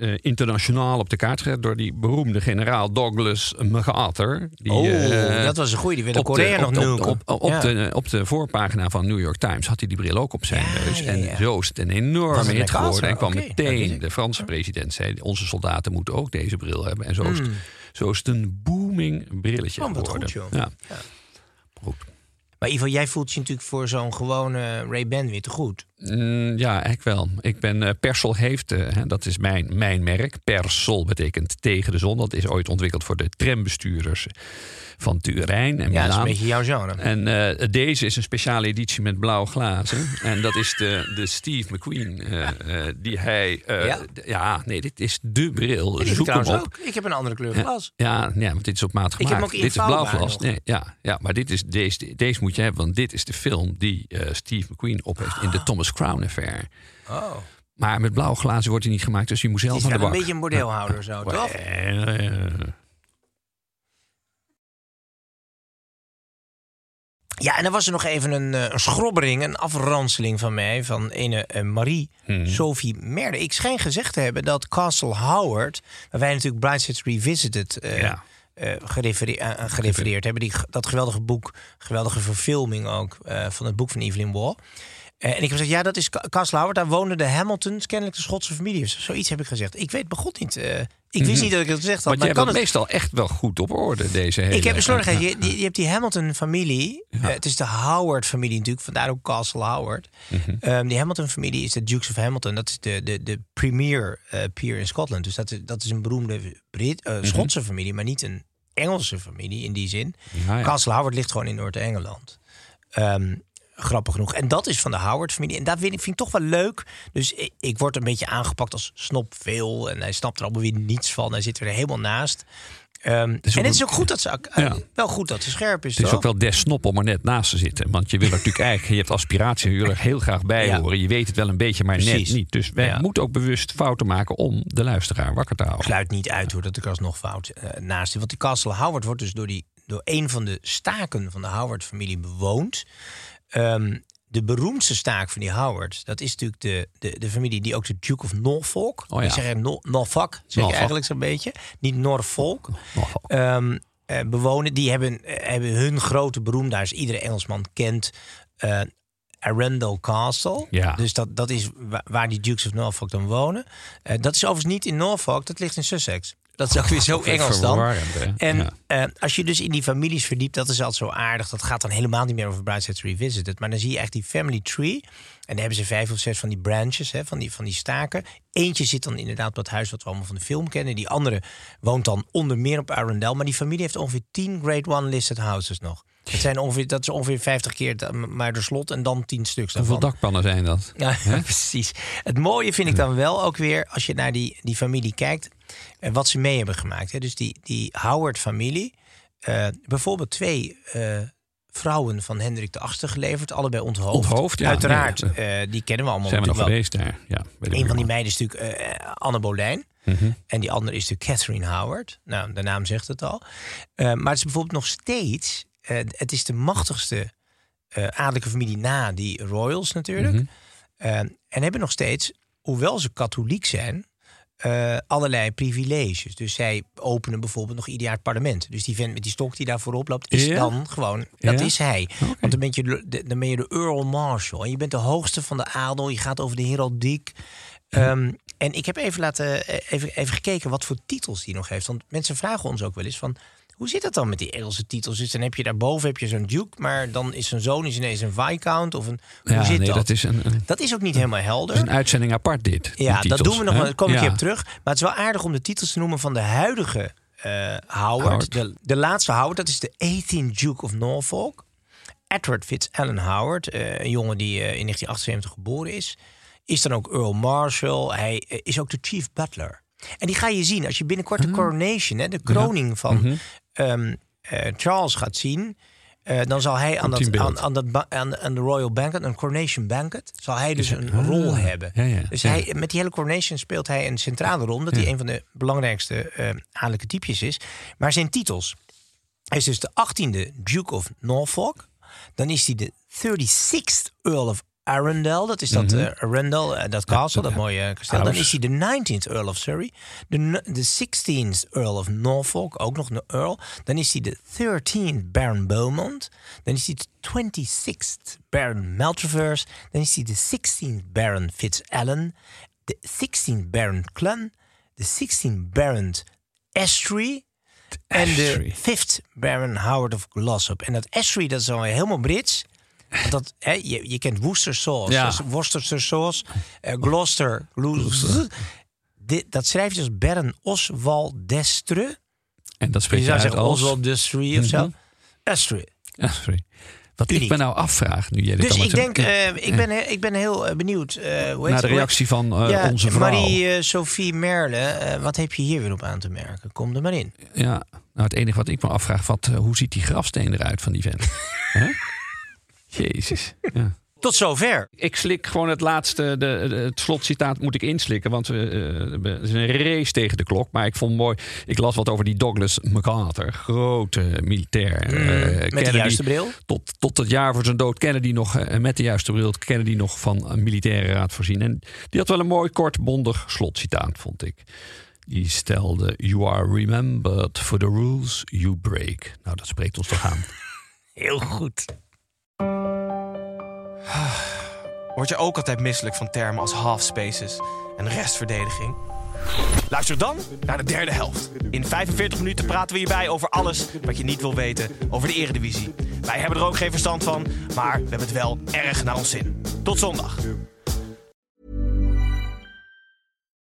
uh, internationaal op de kaart gezet door die beroemde generaal Douglas MacArthur. Die, oh, uh, dat was een goeie. Die werd in Korea nog op, op, op, op, de, op de voorpagina van New York Times had hij die bril ook op zijn neus. En zo is het een enorme hit geworden. En kwam okay. meteen de Franse president zei, onze soldaten moeten ook deze bril hebben. En zo is het, Hmm. zo is het een booming brilletje oh, geworden. Goed, ja. Goed. Maar Ivo, jij voelt je natuurlijk voor zo'n gewone Ray-Ban weer te goed. Mm, ja, eigenlijk wel. Ik ben uh, Persol heeft, uh, dat is mijn, mijn merk. Persol betekent tegen de zon. Dat is ooit ontwikkeld voor de trambestuurders van Turijn en Ja, Milaan. dat is een beetje jouw genre. En uh, deze is een speciale editie met blauwe glazen. en dat is de, de Steve McQueen die hij... Ja? ja? nee, dit is de bril. Ik Zoek hem op. ook. Ik heb een andere kleur glas. Ja, ja, want dit is op maat Ik heb gemaakt. ook dit is blauw glas. Nee, ja, ja, maar dit is, deze, deze moet je hebben, want dit is de film die Steve McQueen op heeft in de Thomas Crown Affair. Oh. Maar met blauwe glazen wordt hij niet gemaakt, dus je moet zelf aan de wel een bak. beetje een bordeelhouder zo, toch? Ja, en dan was er nog even een, eh, een schrobbering, een afranseling van mij... van ene eh, Marie-Sophie Merde. Ik schijn gezegd te hebben dat Castle Howard... waar wij natuurlijk Bridesheads Revisited eh, Ja. gerefereer- aan- aan gerefereerd hebben... Die, dat geweldige boek, geweldige verfilming ook... van het boek van Evelyn Waugh. En ik heb gezegd, ja, dat is Ca- Castle Howard. Daar woonden de Hamiltons, kennelijk de Schotse familie. Zoiets heb ik gezegd. Ik weet begon niet... Ik wist niet dat ik het gezegd had. Want maar jij kan hebt het meestal echt wel goed op orde, deze hele... Ik heb een slordigheid. Je, je hebt die Hamilton-familie. Eh, het is de Howard-familie natuurlijk, vandaar ook Castle Howard. Mhm. Ehm, die Hamilton-familie is de Dukes of Hamilton. Dat is de, de, de premier eh, peer in Scotland. Dus dat is, dat is een beroemde Brit, eh, Mhm. Schotse familie, maar niet een Engelse familie in die zin. Ja, ja. Castle Howard ligt gewoon in Noord-Engeland. Ehm, grappig genoeg. En dat is van de Howard-familie. En dat vind ik, toch wel leuk. Dus ik, ik word een beetje aangepakt als snop veel. En hij snapt er allemaal weer niets van. Hij zit er helemaal naast. Ehm, en het is ook goed dat ze, eh, Ja. wel goed dat ze scherp is. Het is toch? ook wel des snop om er net naast te zitten. Want je wil er natuurlijk eigenlijk, je hebt aspiratie, je wil er heel graag bij Ja. horen. Je weet het wel een beetje, maar Precies. net niet. Dus wij Ja. moeten ook bewust fouten maken om de luisteraar wakker te Ik houden. sluit niet uit hoor dat ik alsnog fout eh, naast zit. Want die Castle Howard wordt dus door, die, door een van de staken van de Howard-familie bewoond. Ehm, de beroemdste staak van die Howard, dat is natuurlijk de, de, de familie die ook de Duke of Norfolk. Oh ja. Norfolk, zeg Norfolk. je eigenlijk zo'n beetje. Niet Norfolk. Ehm, eh, bewonen. Die hebben, eh, hebben hun grote beroemdheid, iedere Engelsman kent. eh Arundel Castle. Ja. Dus dat, dat is wa- waar die Dukes of Norfolk dan wonen. Dat is overigens niet in Norfolk, dat ligt in Sussex. Dat is ook weer zo Oh, Engels dan. En Ja. eh, als je dus in die families verdiept, dat is altijd zo aardig. Dat gaat dan helemaal niet meer over Bridesheads Revisited. Maar dan zie je echt die family tree. En dan hebben ze vijf of zes van die branches, hè, van, die, van die staken. Eentje zit dan inderdaad op dat huis wat we allemaal van de film kennen. Die andere woont dan onder meer op Arundel. Maar die familie heeft ongeveer 10 Grade One listed houses nog. Dat, zijn ongeveer, dat is ongever 50 keer het Muiderslot en dan 10 stuks Hoeveel dakpannen zijn dat? Ja, precies. Het mooie vind ik dan wel ook weer, als je naar die, die familie kijkt, eh, wat ze mee hebben gemaakt. Hè. Dus die, die Howard-familie, eh, bijvoorbeeld twee eh, vrouwen van Hendrik de VIII geleverd, allebei onthoofd. Onthoofd, ja. Uiteraard, eh, die kennen we allemaal Zijn we nog natuurlijk geweest daar? Ja, Een van die meiden is natuurlijk Anne Boleyn. Mhm. En die andere is de Catherine Howard. Nou, de naam zegt het al. Maar het is bijvoorbeeld nog steeds... het is de machtigste adellijke familie na die royals natuurlijk. Mhm. En hebben nog steeds, hoewel ze katholiek zijn... eh, allerlei privileges. Dus zij openen bijvoorbeeld nog ieder jaar het parlement. Dus die vent met die stok die daar voorop loopt, is dan gewoon, dat is hij. Want dan ben, je de, dan ben je de Earl Marshal. En je bent de hoogste van de adel. Je gaat over de heraldiek. Ehm, en ik heb even, laten, eh, even, even gekeken wat voor titels hij nog heeft. Want mensen vragen ons ook wel eens van... Hoe zit dat dan met die Engelse titels? Dus dan heb je daarboven heb je zo'n duke... maar dan is zijn zoon is ineens een viscount of een... Hoe Ja, zit nee, dat? dat is een, een, Dat is ook niet helemaal helder. is een uitzending apart dit. Ja, dat doen we nog wel. Daar kom ik Ja. op terug. Maar het is wel aardig om de titels te noemen van de huidige eh, Howard. Howard. De, de laatste Howard, dat is de 18th Duke of Norfolk. Edward Fitz-Allen Howard, eh, een jongen die eh, in 1978 geboren is. Is dan ook Earl Marshal. Hij is ook de chief butler. En die ga je zien als je binnenkort de coronation, hè, de kroning van Ehm, eh, Charles gaat zien. eh, dan zal hij aan, dat, aan, dat aan, aan de Royal Banquet, een coronation banquet, zal hij dus een ah, rol hebben. ja, ja, dus ja. hij, met die hele coronation speelt hij een centrale rol, omdat hij een van de belangrijkste eh adellijke typjes is. Maar zijn titels. Hij is dus de 18e Duke of Norfolk. Dan is hij de 36th Earl of Arundel. Dat is dat Mhm. eh, Arundel, eh, dat castle, dat mooie kasteel. Dan is hij de 19th Earl of Surrey. De, n- de 16th Earl of Norfolk, ook nog een Earl. Dan is hij de 13th Baron Beaumont. Dan is hij de 26th Baron Maltravers. Dan is hij de 16th Baron Fitz-Allen. De 16th Baron Clun. De 16th Baron Estrey. En de Estrey. 5th Baron Howard of Glossop. En dat Estrey, dat is al helemaal Brits. Dat, hè, je, je kent Worcester sauce, Ja. Worcestershire sauce, eh, Gloucester, Gloucester. Dit, dat schrijf je als Baron Oswald d'Estre. En dat Je spreek je zou uit zeggen als... Oswald d'Estre of zo. Mhm. Ja, sorry. Wat Uniek. ik me nou afvraag, nu jij dit Dus ik denk, eh, ik, ben, ik ben heel eh, benieuwd. eh, hoe Naar de reactie van ja, onze vrouw. Marie-Sophie Merle, wat heb je hier weer op aan te merken? Kom er maar in. Ja, nou het enige wat ik me afvraag, wat, hoe ziet die grafsteen eruit van die vent? Jezus. Ja. Tot zover. Ik slik gewoon het laatste, de, de- het slotcitaat moet ik inslikken. Want we, eh, we- het is een race tegen de klok. Maar ik vond mooi, ik las wat over die Douglas MacArthur. Grote militair. eh, Mm, met de juiste bril. Tot, tot het jaar voor zijn dood Kennedy nog, eh, met de juiste bril, Kennedy nog van een militaire raad voorzien. En die had wel een mooi, kort, bondig slotcitaat, vond ik. Die stelde: You are remembered for the rules you break. Nou, dat spreekt ons toch aan. Heel goed. Word je ook altijd misselijk van termen als half spaces en restverdediging? Luister dan naar de derde helft. In 45 minuten praten we hierbij over alles wat je niet wil weten over de Eredivisie. Wij hebben er ook geen verstand van, maar we hebben het wel erg naar ons zin. Tot zondag.